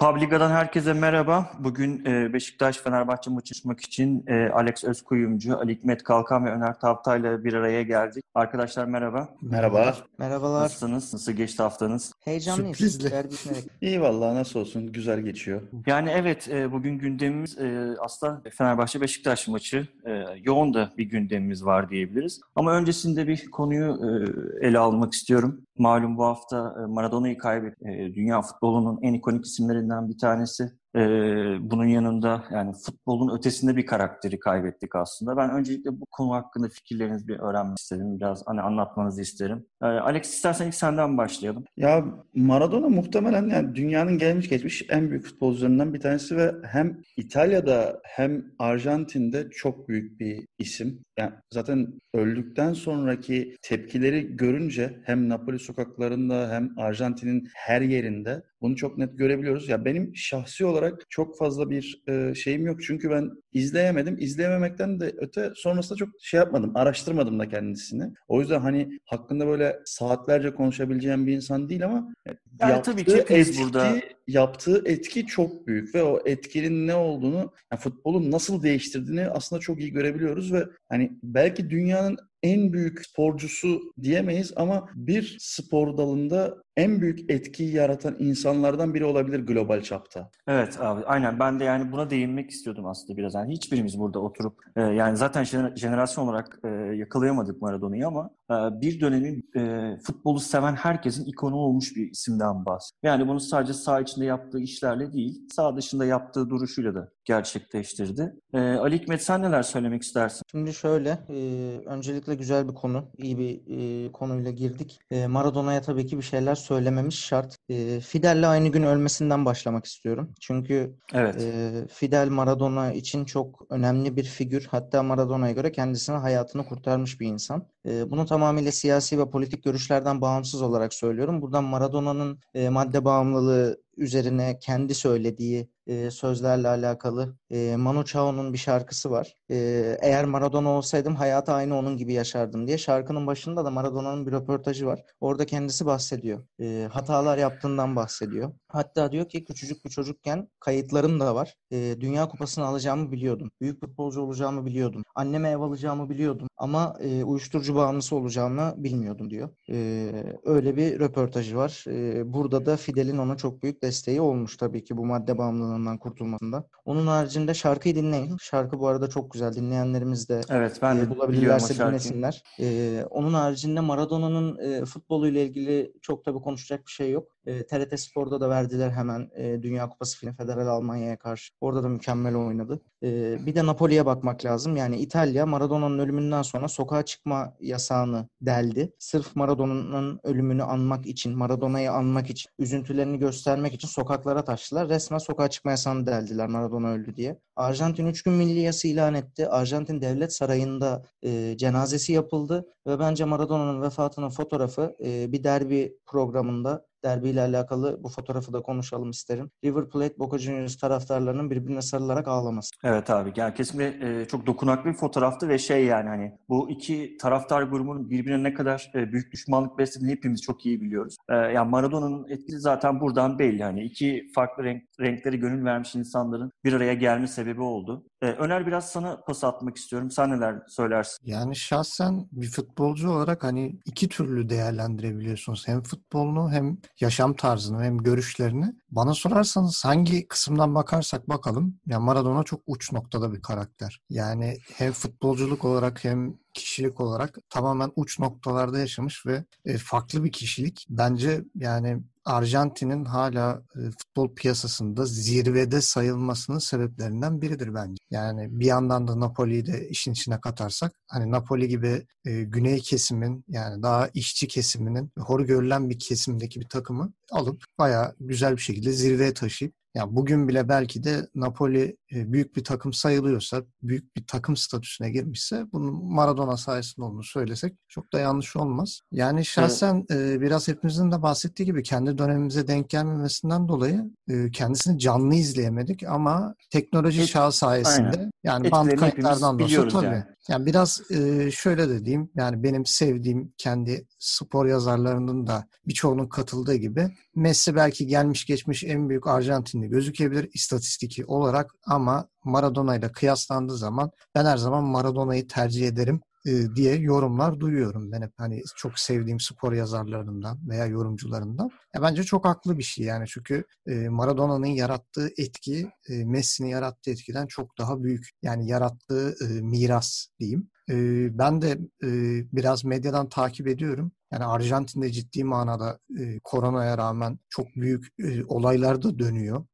Publica'dan herkese merhaba. Bugün e, Beşiktaş-Fenerbahçe maçı çıkmak için e, Alex Özkuyumcu, Ali Hikmet Kalkan ve Öner Tavtay'la bir araya geldik. Arkadaşlar merhaba. Merhaba. Merhabalar. Nasılsınız? Nasıl geçti haftanız? Heyecanlıyız. Sürprizli. İyi vallahi nasıl olsun güzel geçiyor. Yani evet e, bugün gündemimiz aslında Fenerbahçe-Beşiktaş maçı. Yoğun da bir gündemimiz var diyebiliriz. Ama öncesinde bir konuyu ele almak istiyorum. Malum bu hafta Maradona'yı kaybetti. E, dünya futbolunun en ikonik isimlerinden bir tanesi. E, bunun yanında yani futbolun ötesinde bir karakteri kaybettik aslında. Ben öncelikle bu konu hakkında fikirlerinizi bir öğrenmek isterim. Biraz hani anlatmanızı isterim. E, Alex istersen ilk senden başlayalım. Ya Maradona muhtemelen yani dünyanın gelmiş geçmiş en büyük futbolcularından bir tanesi ve hem İtalya'da hem Arjantin'de çok büyük bir isim. Yani zaten öldükten sonraki tepkileri görünce hem Napoli sokaklarında hem Arjantin'in her yerinde bunu çok net görebiliyoruz. Ya benim şahsi olarak çok fazla bir e, şeyim yok. Çünkü ben izleyemedim. İzleyememekten de öte sonrasında çok şey yapmadım. Araştırmadım da kendisini. O yüzden hani hakkında böyle saatlerce konuşabileceğim bir insan değil ama Yani tabii ki hepimiz burada- yaptığı etki çok büyük ve o etkinin ne olduğunu, yani futbolun nasıl değiştirdiğini aslında çok iyi görebiliyoruz ve hani belki dünyanın en büyük sporcusu diyemeyiz ama bir spor dalında en büyük etkiyi yaratan insanlardan biri olabilir global çapta. Evet abi aynen ben de yani buna değinmek istiyordum aslında biraz. Yani hiçbirimiz burada oturup e, yani zaten jener- jenerasyon olarak e, yakalayamadık Maradona'yı ama e, bir dönemin e, futbolu seven herkesin ikonu olmuş bir isimden bahsediyor. Yani bunu sadece saha içinde yaptığı işlerle değil, saha dışında yaptığı duruşuyla da gerçekleştirdi. E, Ali Hikmet sen neler söylemek istersin? Şimdi şöyle, e, öncelikle güzel bir konu, iyi bir e, konuyla girdik. E, Maradona'ya tabii ki bir şeyler söylememiz şart. E, Fidel'le aynı gün ölmesinden başlamak istiyorum. Çünkü Evet. e, Fidel Maradona için çok önemli bir figür. Hatta Maradona'ya göre kendisine hayatını kurtarmış bir insan. E, bunu tamamıyla siyasi ve politik görüşlerden bağımsız olarak söylüyorum. Buradan Maradona'nın e, madde bağımlılığı üzerine kendi söylediği e, sözlerle alakalı e, Manu Chao'nun bir şarkısı var. E, eğer Maradona olsaydım hayatı aynı onun gibi yaşardım diye. Şarkının başında da Maradona'nın bir röportajı var. Orada kendisi bahsediyor. E, hatalar yaptığından bahsediyor. Hatta diyor ki küçücük bir çocukken kayıtlarım da var. E, Dünya Kupası'nı alacağımı biliyordum. Büyük futbolcu olacağımı biliyordum. Anneme ev alacağımı biliyordum. Ama e, uyuşturucu bağımlısı olacağımı bilmiyordum diyor. E, öyle bir röportajı var. E, burada da Fidel'in ona çok büyük desteği olmuş tabii ki bu madde bağımlılığından kurtulmasında. Onun haricinde şarkıyı dinleyin. Şarkı bu arada çok güzel. Dinleyenlerimiz de Evet ben de e, o bulabilirlerse dinlesinler. E, onun haricinde Maradona'nın e, futboluyla ilgili çok tabii konuşacak bir şey yok. E, TRT Spor'da da verdiler hemen e, Dünya Kupası filmi Federal Almanya'ya karşı. Orada da mükemmel oynadı. E, bir de Napoli'ye bakmak lazım. Yani İtalya Maradona'nın ölümünden sonra sokağa çıkma yasağını deldi. Sırf Maradona'nın ölümünü anmak için, Maradona'yı anmak için, üzüntülerini göstermek için sokaklara taştılar. Resmen sokağa çıkma yasağını deldiler Maradona öldü diye. Arjantin 3 gün milli yası ilan etti. Arjantin Devlet Sarayı'nda e, cenazesi yapıldı ve bence Maradona'nın vefatının fotoğrafı e, bir derbi programında derbiyle alakalı bu fotoğrafı da konuşalım isterim. River Plate Boca Juniors taraftarlarının birbirine sarılarak ağlaması. Evet abi yani kesinlikle e, çok dokunaklı bir fotoğraftı ve şey yani hani bu iki taraftar grubunun birbirine ne kadar e, büyük düşmanlık beslediğini hepimiz çok iyi biliyoruz. E, yani Maradona'nın etkisi zaten buradan belli. Hani iki farklı renk, renkleri gönül vermiş insanların bir araya gelme sebebi oldu. E, Öner biraz sana pas atmak istiyorum. Sen neler söylersin? Yani şahsen bir futbolcu olarak hani iki türlü değerlendirebiliyorsunuz. Hem futbolunu hem yaşam tarzını hem görüşlerini. Bana sorarsanız hangi kısımdan bakarsak bakalım ya Maradona çok uç noktada bir karakter. Yani hem futbolculuk olarak hem kişilik olarak tamamen uç noktalarda yaşamış ve e, farklı bir kişilik. Bence yani Arjantin'in hala e, futbol piyasasında zirvede sayılmasının sebeplerinden biridir bence. Yani bir yandan da Napoli'yi de işin içine katarsak hani Napoli gibi e, güney kesimin yani daha işçi kesiminin hor görülen bir kesimdeki bir takımı alıp bayağı güzel bir şekilde zirveye taşıyıp yani bugün bile belki de Napoli e, büyük bir takım sayılıyorsa, büyük bir takım statüsüne girmişse bunun Maradona sayesinde olduğunu söylesek çok da yanlış olmaz. Yani şahsen e, biraz hepimizin de bahsettiği gibi kendi dönemimize denk gelmemesinden dolayı e, kendisini canlı izleyemedik ama teknoloji Et- çağı sayesinde aynen. yani band Etkilerini hepimiz kayıtlardan da olsa tabii. yani. Yani biraz e, şöyle de diyeyim. Yani benim sevdiğim kendi spor yazarlarının da birçoğunun katıldığı gibi Messi belki gelmiş geçmiş en büyük Arjantinli gözükebilir istatistiki olarak ama Maradona ile kıyaslandığı zaman ben her zaman Maradona'yı tercih ederim e, diye yorumlar duyuyorum ben hep hani çok sevdiğim spor yazarlarından veya yorumcularından. Ya bence çok haklı bir şey yani çünkü e, Maradona'nın yarattığı etki e, Messi'nin yarattığı etkiden çok daha büyük. Yani yarattığı miras diyeyim. Ben de biraz medyadan takip ediyorum. Yani Arjantin'de ciddi manada e, koronaya rağmen çok büyük e, olaylar da dönüyor.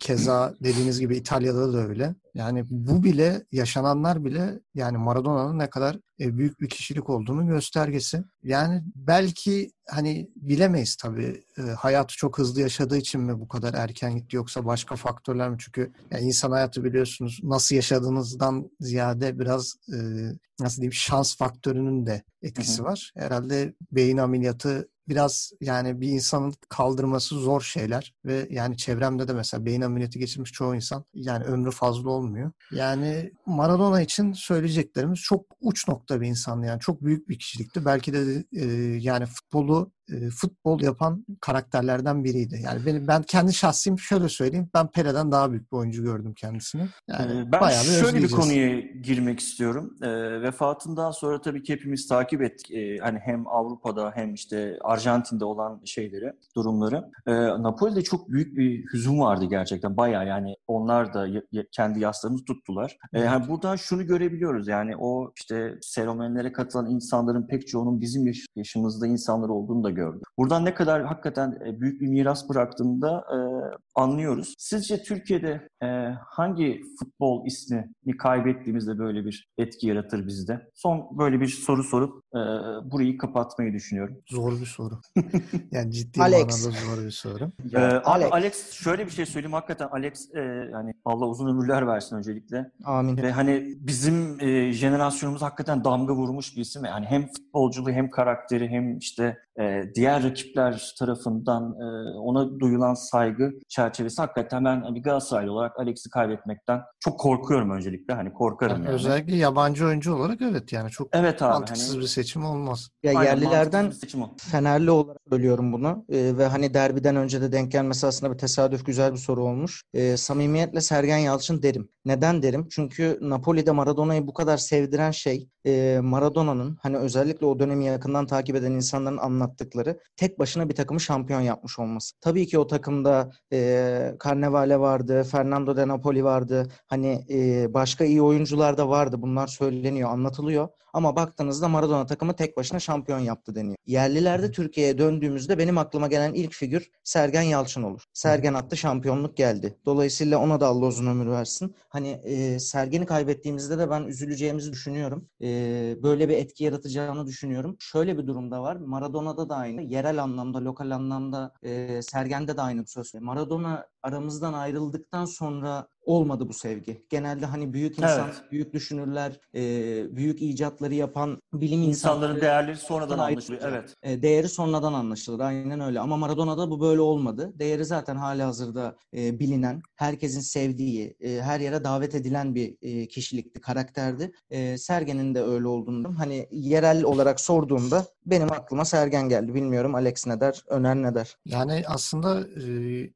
Keza dediğiniz gibi İtalya'da da öyle. Yani bu bile yaşananlar bile yani Maradona'nın ne kadar büyük bir kişilik olduğunu göstergesi. Yani belki hani bilemeyiz tabii. E, hayatı çok hızlı yaşadığı için mi bu kadar erken gitti yoksa başka faktörler mi? Çünkü yani insan hayatı biliyorsunuz nasıl yaşadığınızdan ziyade biraz e, nasıl diyeyim şans faktörünün de etkisi hı hı. var. Herhalde beyin ameliyatı biraz yani bir insanın kaldırması zor şeyler ve yani çevremde de mesela beyin ameliyatı geçirmiş çoğu insan yani ömrü fazla olmuyor. Yani Maradona için söyleyeceklerimiz çok uç nokta bir insan yani çok büyük bir kişilikti. Belki de e, yani futbolu e, futbol yapan karakterlerden biriydi. Yani benim ben kendi şahsım şöyle söyleyeyim. Ben Pele'den daha büyük bir oyuncu gördüm kendisini. Yani ben bayağı bir şöyle bir konuya girmek istiyorum. E, vefatından sonra tabii ki hepimiz takip ettik. E, hani hem Avrupa'da hem işte Arjantin'de olan şeyleri, durumları. E, Napoli'de çok büyük bir hüzün vardı gerçekten. Bayağı yani onlar da kendi yaslarını tuttular. E, yani buradan şunu görebiliyoruz. Yani o işte seremonilere katılan insanların pek çoğunun bizim yaş- yaşımızda insanlar olduğunu da gördüm. Buradan ne kadar hakikaten e, büyük bir miras bıraktığında e, anlıyoruz. Sizce Türkiye'de e, hangi futbol ismini kaybettiğimizde böyle bir etki yaratır bizde? Son böyle bir soru sorup e, burayı kapatmayı düşünüyorum. Zor bir soru. yani ciddi Alex. manada zor bir soru. Ee, Alex. Alex şöyle bir şey söyleyeyim hakikaten Alex e, yani Allah uzun ömürler versin öncelikle. Amin. Ve hani bizim e, jenerasyonumuz hakikaten damga vurmuş bir isim. Yani hem futbolculuğu hem karakteri hem işte e, diğer rakipler tarafından e, ona duyulan saygı çerçevesi hakikaten ben bir Galatasaraylı olarak Alex'i kaybetmekten çok korkuyorum öncelikle. Hani korkarım yani. yani. Özellikle yabancı oyuncu olarak evet yani çok evet abi, mantıksız hani, bir seçim olmaz. Ya Aynen, yerlilerden Fenerli olarak söylüyorum bunu e, ve hani derbiden önce de denk gelmesi aslında bir tesadüf güzel bir soru olmuş. E, samimiyetle Sergen Yalçın derim. Neden derim? Çünkü Napoli'de Maradona'yı bu kadar sevdiren şey e, Maradona'nın hani özellikle o dönemi yakından takip eden insanların anlattıkları tek başına bir takımı şampiyon yapmış olması. Tabii ki o takımda e, Carnevale vardı, Fernando de Napoli vardı. Hani e, başka iyi oyuncular da vardı. Bunlar söyleniyor, anlatılıyor. Ama baktığınızda Maradona takımı tek başına şampiyon yaptı deniyor. Yerlilerde Türkiye'ye döndüğümüzde benim aklıma gelen ilk figür Sergen Yalçın olur. Sergen attı şampiyonluk geldi. Dolayısıyla ona da Allah uzun ömür versin. Hani e, Sergen'i kaybettiğimizde de ben üzüleceğimizi düşünüyorum. E, böyle bir etki yaratacağını düşünüyorum. Şöyle bir durumda var. Maradona'da da aynı. Yerel anlamda, lokal anlamda e, Sergen'de de aynı bir söz. Maradona aramızdan ayrıldıktan sonra olmadı bu sevgi. Genelde hani büyük insan, evet. büyük düşünürler, e, büyük icatları yapan bilim insanların değerleri sonradan anlaşılıyor. Evet. E, değeri sonradan anlaşılır. Aynen öyle. Ama Maradona'da bu böyle olmadı. Değeri zaten hali hazırda e, bilinen, herkesin sevdiği, e, her yere davet edilen bir e, kişilikti, karakterdi. E, Sergen'in de öyle olduğunu hani yerel olarak sorduğumda benim aklıma Sergen geldi. Bilmiyorum Alex ne der, Öner ne der? Yani aslında e,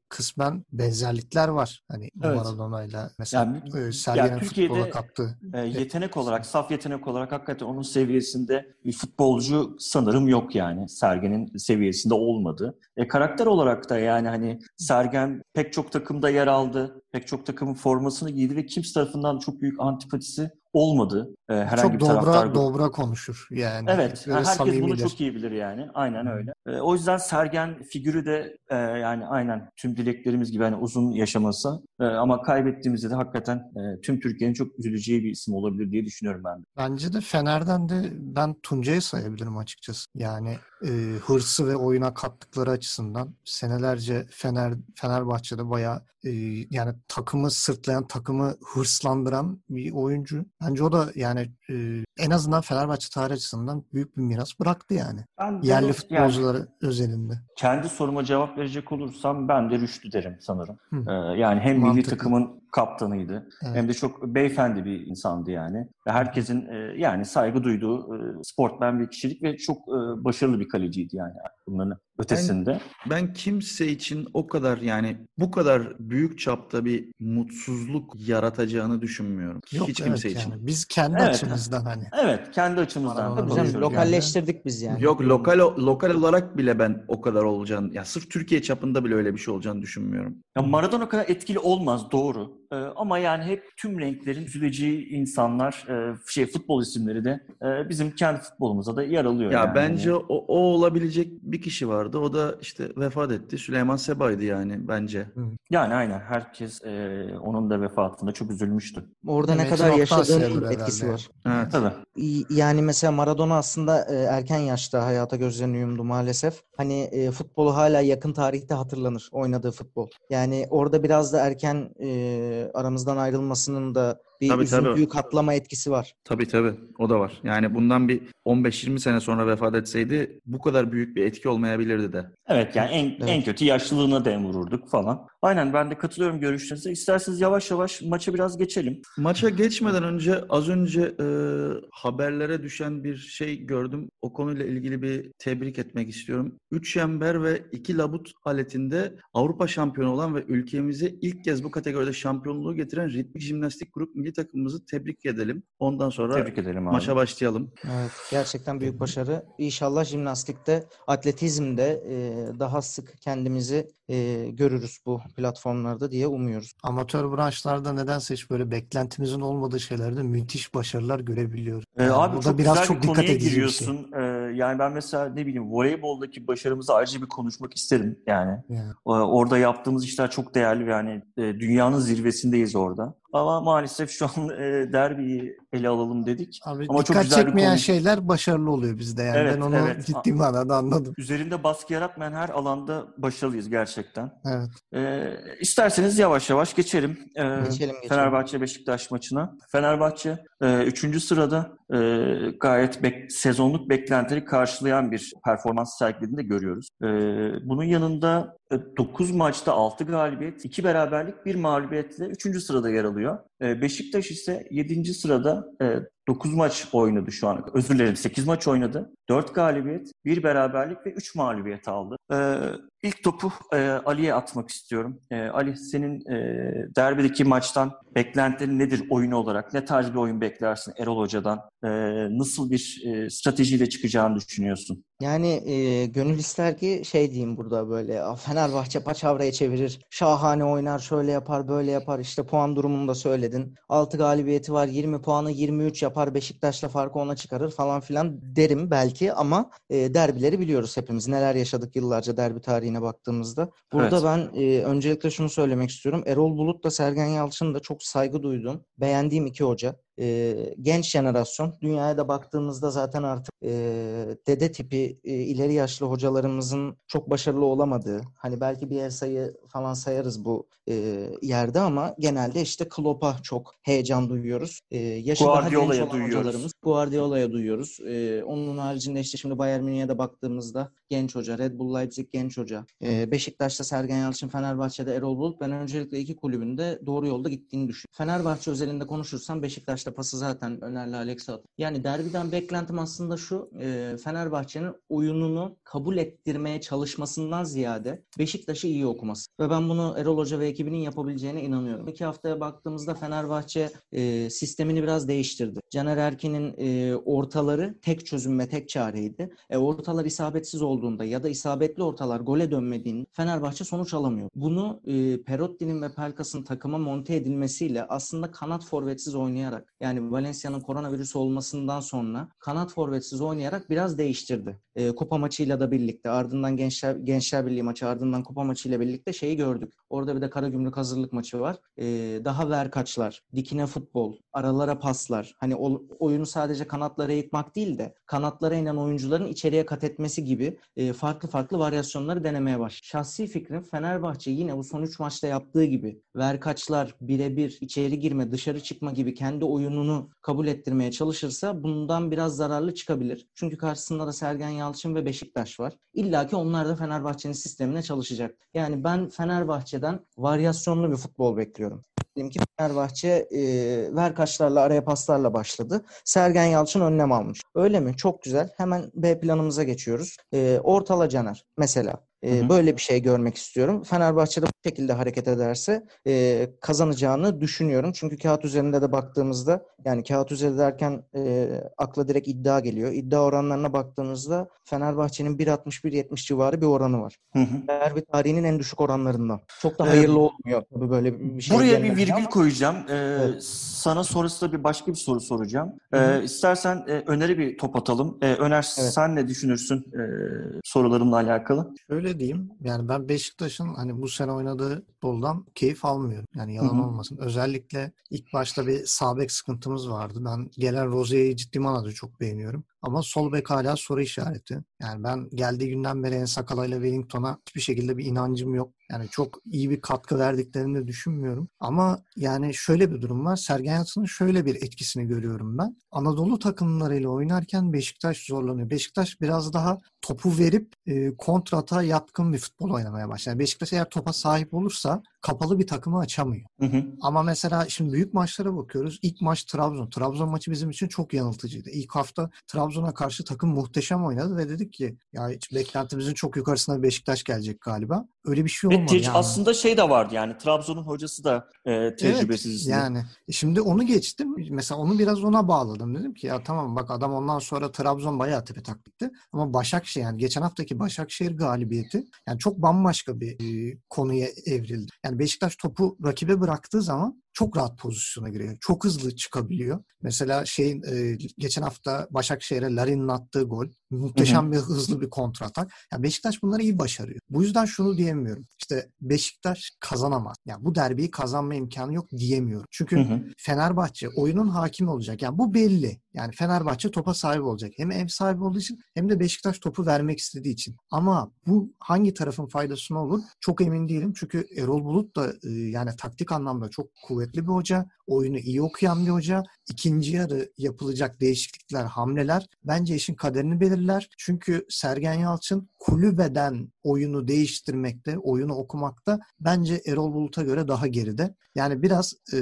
kısmen benzerlikler var. Hani evet. Maradona'yla mesela yani, e, Sergen'in yani futbola kattığı. E, yetenek olarak, saf yetenek olarak hakikaten onun seviyesinde bir futbolcu sanırım yok yani. Sergen'in seviyesinde olmadı. E, karakter olarak da yani hani Sergen pek çok takımda yer aldı. Pek çok takımın formasını giydi ve kimse tarafından çok büyük antipatisi olmadı. E, herhangi çok bir dobra, taraftar dobra konuşur yani. Evet. Böyle herkes bunu çok iyi bilir yani. Aynen öyle. E, o yüzden Sergen figürü de e, yani aynen tüm dileklerimiz gibi hani uzun yaşaması e, ama kaybettiğimizde de hakikaten e, tüm Türkiye'nin çok üzüleceği bir isim olabilir diye düşünüyorum ben de. Bence de Fener'den de ben Tuncay'ı sayabilirim açıkçası. Yani e, hırsı ve oyuna kattıkları açısından senelerce Fener Fenerbahçe'de bayağı e, yani takımı sırtlayan, takımı hırslandıran bir oyuncu. Bence o da yani e, en azından Fenerbahçe tarih açısından büyük bir miras bıraktı yani. Ben Yerli futbolcuları yani, özelinde. Kendi soruma cevap verecek olursam ben de Rüştü derim sanırım. Ee, yani hem Mantıklı. milli takımın kaptanıydı. Evet. Hem de çok beyefendi bir insandı yani. Ve herkesin e, yani saygı duyduğu e, sportmen bir kişilik ve çok e, başarılı bir kaleciydi yani bunların ötesinde. Ben kimse için o kadar yani bu kadar büyük çapta bir mutsuzluk yaratacağını düşünmüyorum. Yok, Hiç evet kimse için. yani. Biz kendi Evet. açımızdan hani. Evet, kendi açımızdan da söylüyorum. lokalleştirdik biz yani. Yok lokal lokal olarak bile ben o kadar olacağını ya sırf Türkiye çapında bile öyle bir şey olacağını düşünmüyorum. Ya Maradona kadar etkili olmaz doğru. Ee, ama yani hep tüm renklerin üzüleceği insanlar, e, şey futbol isimleri de e, bizim kendi futbolumuza da yer alıyor. Ya yani. bence o, o olabilecek bir kişi vardı. O da işte vefat etti. Süleyman Seba'ydı yani bence. Yani aynen herkes e, onun da vefatında çok üzülmüştü. Orada ne kadar yaşadığının etkisi herhalde. var. Evet. Tabii. Yani mesela Maradona aslında e, erken yaşta hayata gözlerini yumdu maalesef. Hani e, futbolu hala yakın tarihte hatırlanır oynadığı futbol. Yani orada biraz da erken e, aramızdan ayrılmasının da bir Tabii, tabii. üzüntüyü katlama etkisi var. Tabii tabii. O da var. Yani bundan bir 15-20 sene sonra vefat etseydi bu kadar büyük bir etki olmayabilirdi de. Evet yani en, Evet. en kötü yaşlılığına dem vururduk falan. Aynen ben de katılıyorum görüşlerinize. İsterseniz yavaş yavaş maça biraz geçelim. Maça geçmeden önce az önce e, haberlere düşen bir şey gördüm. O konuyla ilgili bir tebrik etmek istiyorum. 3 şember ve 2 labut aletinde Avrupa şampiyonu olan ve ülkemize ilk kez bu kategoride şampiyonluğu getiren ritmik jimnastik grup milli takımımızı tebrik edelim. Ondan sonra Tebrik edelim abi. maça başlayalım. Evet, gerçekten büyük başarı. İnşallah jimnastikte, atletizmde e, daha sık kendimizi e, görürüz bu platformlarda diye umuyoruz. Amatör branşlarda nedense hiç böyle beklentimizin olmadığı şeylerde müthiş başarılar görebiliyoruz. Ee, Yani abi burada çok biraz güzel çok bir dikkat konuya şey. giriyorsun. Ee, yani ben mesela ne bileyim voleyboldaki başarımızı ayrıca bir konuşmak isterim yani. Yani. Ee, Orada yaptığımız işler çok değerli ve yani e, dünyanın zirvesindeyiz orada. Ama maalesef şu an e, derbiyi ele alalım dedik. Abi Ama çok güzel çekmeyen konu. şeyler başarılı oluyor bizde yani. Evet, ben onu evet. ciddi manada anladım. Üzerinde baskı yaratmayan her alanda başarılıyız gerçekten. Evet. Ee, isterseniz yavaş yavaş geçelim. Ee, Geçelim geçelim. Fenerbahçe-Beşiktaş maçına. Fenerbahçe 3. sırada e, gayet bek- sezonluk beklentileri karşılayan bir performans sergilediğini de görüyoruz. E, bunun yanında 9 maçta 6 galibiyet, 2 beraberlik, 1 mağlubiyetle 3. sırada yer alıyor. E, Beşiktaş ise 7. sırada 9 maç oynadı şu an. Özür dilerim 8 maç oynadı. 4 galibiyet, 1 beraberlik ve 3 mağlubiyet aldı. İlk topu e, Ali'ye atmak istiyorum. E, Ali senin e, derbideki maçtan beklentilerin nedir oyun olarak? Ne tarz bir oyun beklersin Erol Hoca'dan? E, nasıl bir e, stratejiyle çıkacağını düşünüyorsun? Yani e, gönül ister ki şey diyeyim burada böyle "Aa, Fenerbahçe paçavraya çevirir, şahane oynar, şöyle yapar, böyle yapar. İşte puan durumunu da söyledin. 6 galibiyeti var, 20 puanı 23 yapar, Beşiktaş'la farkı ona çıkarır falan filan derim belki ama e, derbileri biliyoruz hepimiz. Neler yaşadık yıllarca derbi tarihine baktığımızda. Burada Evet. ben e, öncelikle şunu söylemek istiyorum. Erol Bulut da Sergen Yalçın da çok saygı duyduğum, beğendiğim iki hoca. E, genç jenerasyon. Dünyaya da baktığımızda zaten artık e, dede tipi e, ileri yaşlı hocalarımızın çok başarılı olamadığı, hani belki bir el sayı falan sayarız bu e, yerde ama genelde işte Klopp'a çok heyecan duyuyoruz. E, yaşı daha genç Guardiola'ya olan duyuyoruz. hocalarımız Guardiola'ya duyuyoruz. E, onun haricinde işte şimdi Bayern Münih'e de baktığımızda genç hoca, Red Bull Leipzig genç hoca. E, Beşiktaş'ta Sergen Yalçın, Fenerbahçe'de Erol Bulut. Ben öncelikle iki kulübün de doğru yolda gittiğini düşünüyorum. Fenerbahçe özelinde konuşursam Beşiktaş'ta pası zaten Öner'le Alex'e at. Yani derbiden beklentim aslında şu. e, Fenerbahçe'nin oyununu kabul ettirmeye çalışmasından ziyade Beşiktaş'ı iyi okuması. Ve ben bunu Erol Hoca ve ekibinin yapabileceğine inanıyorum. İki haftaya baktığımızda Fenerbahçe e, sistemini biraz değiştirdi. Caner Erkin'in e, ortaları tek çözüm ve tek çareydi. E, ortalar isabetsiz olduğunda ya da isabetli ortalar gole dönmediğinde Fenerbahçe sonuç alamıyor. Bunu e, Perotti'nin ve Pelkas'ın takıma monte edilmesiyle aslında kanat forvetsiz oynayarak yani Valencia'nın koronavirüs olmasından sonra kanat forvetsiz oynayarak biraz değiştirdi. E, kupa maçıyla da birlikte ardından Gençler Gençler Birliği maçı ardından kupa maçıyla birlikte şeyi gördük. Orada bir de Karagümrük hazırlık maçı var. E, daha verkaçlar, dikine futbol, aralara paslar. Hani o, oyunu sadece kanatlara yıkmak değil de kanatlara inen oyuncuların içeriye kat etmesi gibi e, farklı farklı varyasyonları denemeye baş. Şahsi fikrim Fenerbahçe yine bu son 3 maçta yaptığı gibi verkaçlar, birebir, içeri girme, dışarı çıkma gibi kendi oyununu kabul ettirmeye çalışırsa bundan biraz zararlı çıkabilir. Çünkü karşısında da Sergen Yalçın Yalçın ve Beşiktaş var. İlla ki onlar da Fenerbahçe'nin sistemine çalışacak. Yani ben Fenerbahçe'den varyasyonlu bir futbol bekliyorum. Diyelim ki Fenerbahçe e, verkaçlarla araya paslarla başladı. Sergen Yalçın önlem almış. Öyle mi? Çok güzel. Hemen B planımıza geçiyoruz. E, Ortala Caner mesela. E, Hı hı. Böyle bir şey görmek istiyorum. Fenerbahçe'de bu şekilde hareket ederse e, kazanacağını düşünüyorum. Çünkü kağıt üzerinde de baktığımızda yani kağıt üzerinde derken e, akla direkt iddia geliyor. İddia oranlarına baktığımızda Fenerbahçe'nin 1.60-1.70 civarı bir oranı var. Hı hı. Derbi tarihinin en düşük oranlarından. Çok da Ee, hayırlı olmuyor tabii böyle bir şey. Buraya bir virgül ama- koyacağım. Ee, Evet. Sana sonrasında bir başka bir soru soracağım. Ee, Hı hı. istersen e, Öner'e bir top atalım. Ee, Öner Evet. sen ne düşünürsün e, sorularımla alakalı? Şöyle diyeyim. Yani ben Beşiktaş'ın hani bu sene oynadığı futboldan keyif almıyorum. Yani yalan Hı hı. olmasın. Özellikle ilk başta bir sağ bek sıkıntımız vardı. Ben gelen Rozier'i ciddi manada çok beğeniyorum. Ama sol bek hala soru işareti. Yani ben geldiği günden beri En Sakala ile Wellington'a hiçbir şekilde bir inancım yok. Yani çok iyi bir katkı verdiklerini de düşünmüyorum. Ama yani şöyle bir durum var. Sergen Yalçın'ın şöyle bir etkisini görüyorum ben. Anadolu takımlarıyla oynarken Beşiktaş zorlanıyor. Beşiktaş biraz daha topu verip e, kontrata yatkın bir futbol oynamaya başlıyor. Yani Beşiktaş eğer topa sahip olursa kapalı bir takımı açamıyor. Hı hı. Ama mesela şimdi büyük maçlara bakıyoruz. İlk maç Trabzon. Trabzon maçı bizim için çok yanıltıcıydı. İlk hafta Trabzon'a karşı takım muhteşem oynadı ve dedik ki ya hiç beklentimizin çok yukarısına Beşiktaş gelecek galiba. Öyle bir şey olmadı. tec- yani. aslında şey de vardı yani Trabzon'un hocası da e, tecrübesizdi. Evet, yani E şimdi onu geçtim. Mesela onu biraz ona bağladım. Dedim ki ya tamam bak adam ondan sonra Trabzon bayağı tepe taktikti. Ama Başakşehir yani geçen haftaki Başakşehir galibiyeti yani çok bambaşka bir e, konuya evrildi. Yani Beşiktaş topu rakibe bıraktığı zaman çok rahat pozisyona giriyor. Çok hızlı çıkabiliyor. Mesela şeyin e, geçen hafta Başakşehir'e Larin'in attığı gol muhteşem bir hızlı bir kontratak. Yani Beşiktaş bunları iyi başarıyor. Bu yüzden şunu diyemiyorum. İşte Beşiktaş kazanamaz. Yani bu derbiyi kazanma imkanı yok diyemiyorum. Çünkü Hı hı. Fenerbahçe oyunun hakimi olacak. Yani bu belli. Yani Fenerbahçe topa sahip olacak. Hem ev sahibi olduğu için hem de Beşiktaş topu vermek istediği için. Ama bu hangi tarafın faydasına olur? Çok emin değilim. Çünkü Erol Bulut da e, yani taktik anlamda çok kuvvetli bir hoca. Oyunu iyi okuyan bir hoca. İkinci yarı yapılacak değişiklikler, hamleler bence işin kaderini belirler. Çünkü Sergen Yalçın kulübeden oyunu değiştirmekte, oyunu okumakta bence Erol Bulut'a göre daha geride. Yani biraz e,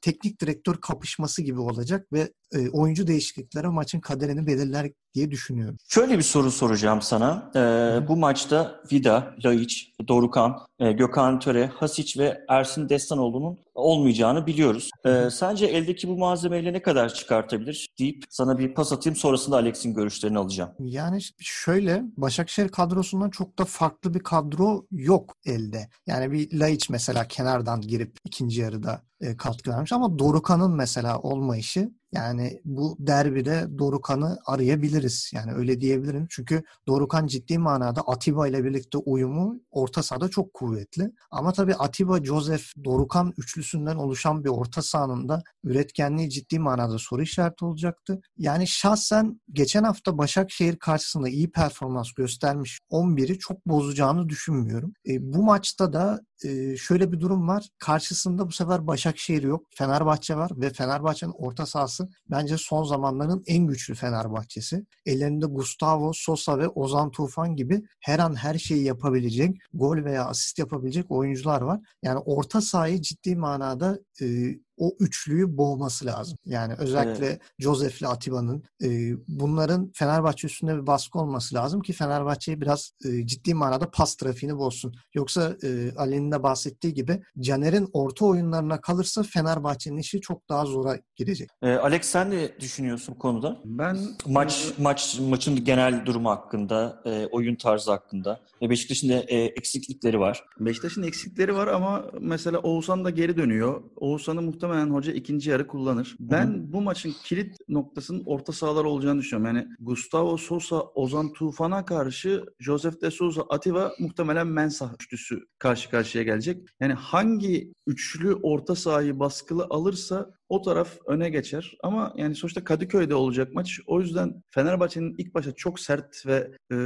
teknik direktör kapışması gibi olacak ve e, oyuncu değişiklikleri maçın kaderini belirler diye düşünüyorum. Şöyle bir soru soracağım sana. Ee, bu maçta Vida, Laiç, Dorukan, e, Gökhan Töre, Hasic ve Ersin Destanoğlu'nun olmayacağını biliyoruz. Ee, sence eldeki bu malzemeyle ne kadar çıkartabilir deyip sana bir pas atayım sonrasında Alex'in görüşlerini alacağım. Yani şöyle Başakşehir kadrosundan çok da farklı bir kadro yok elde. Yani bir Laiç mesela kenardan girip ikinci yarıda e, katkı vermiş. Ama Dorukan'ın mesela olmayışı yani bu derbide Dorukan'ı arayabiliriz. Yani öyle diyebilirim. Çünkü Dorukan ciddi manada Atiba ile birlikte uyumu orta sahada çok kuvvetli. Ama tabii Atiba, Joseph, Dorukan üçlüsünden oluşan bir orta sahanın da üretkenliği ciddi manada soru işareti olacaktı. Yani şahsen geçen hafta Başakşehir karşısında iyi performans göstermiş 11'i çok bozacağını düşünmüyorum. E, bu maçta da e, şöyle bir durum var. Karşısında bu sefer Başakşehir yok. Fenerbahçe var ve Fenerbahçe'nin orta sahası bence son zamanların en güçlü Fenerbahçesi. Ellerinde Gustavo, Sosa ve Ozan Tufan gibi her an her şeyi yapabilecek, gol veya asist yapabilecek oyuncular var. Yani orta sahayı ciddi manada e, o üçlüyü boğması lazım. Yani özellikle Josef'le Atiba'nın e, bunların Fenerbahçe üstünde bir baskı olması lazım ki Fenerbahçe'yi biraz e, ciddi manada pas trafiğini bozsun. Yoksa e, Ali'nin de bahsettiği gibi Caner'in orta oyunlarına kalırsa Fenerbahçe'nin işi çok daha zora girecek. Ee, Alex sen ne düşünüyorsun bu konuda? Ben Maç maç maçın genel durumu hakkında, e, oyun tarzı hakkında ve Beşiktaş'ın da e, eksiklikleri var. Beşiktaş'ın eksikleri var ama mesela Oğuzhan da geri dönüyor. Oğuzhan'ı muhtemelen hoca ikinci yarı kullanır. Ben bu maçın kilit noktasının orta sahalar olacağını düşünüyorum. Yani Gustavo Sosa, Ozan Tufan'a karşı Joseph de Souza, Atiba muhtemelen Mensah üçlüsü karşı karşıya gelecek. Yani hangi üçlü orta sahayı baskılı alırsa o taraf öne geçer. Ama yani sonuçta Kadıköy'de olacak maç. O yüzden Fenerbahçe'nin ilk başta çok sert ve e,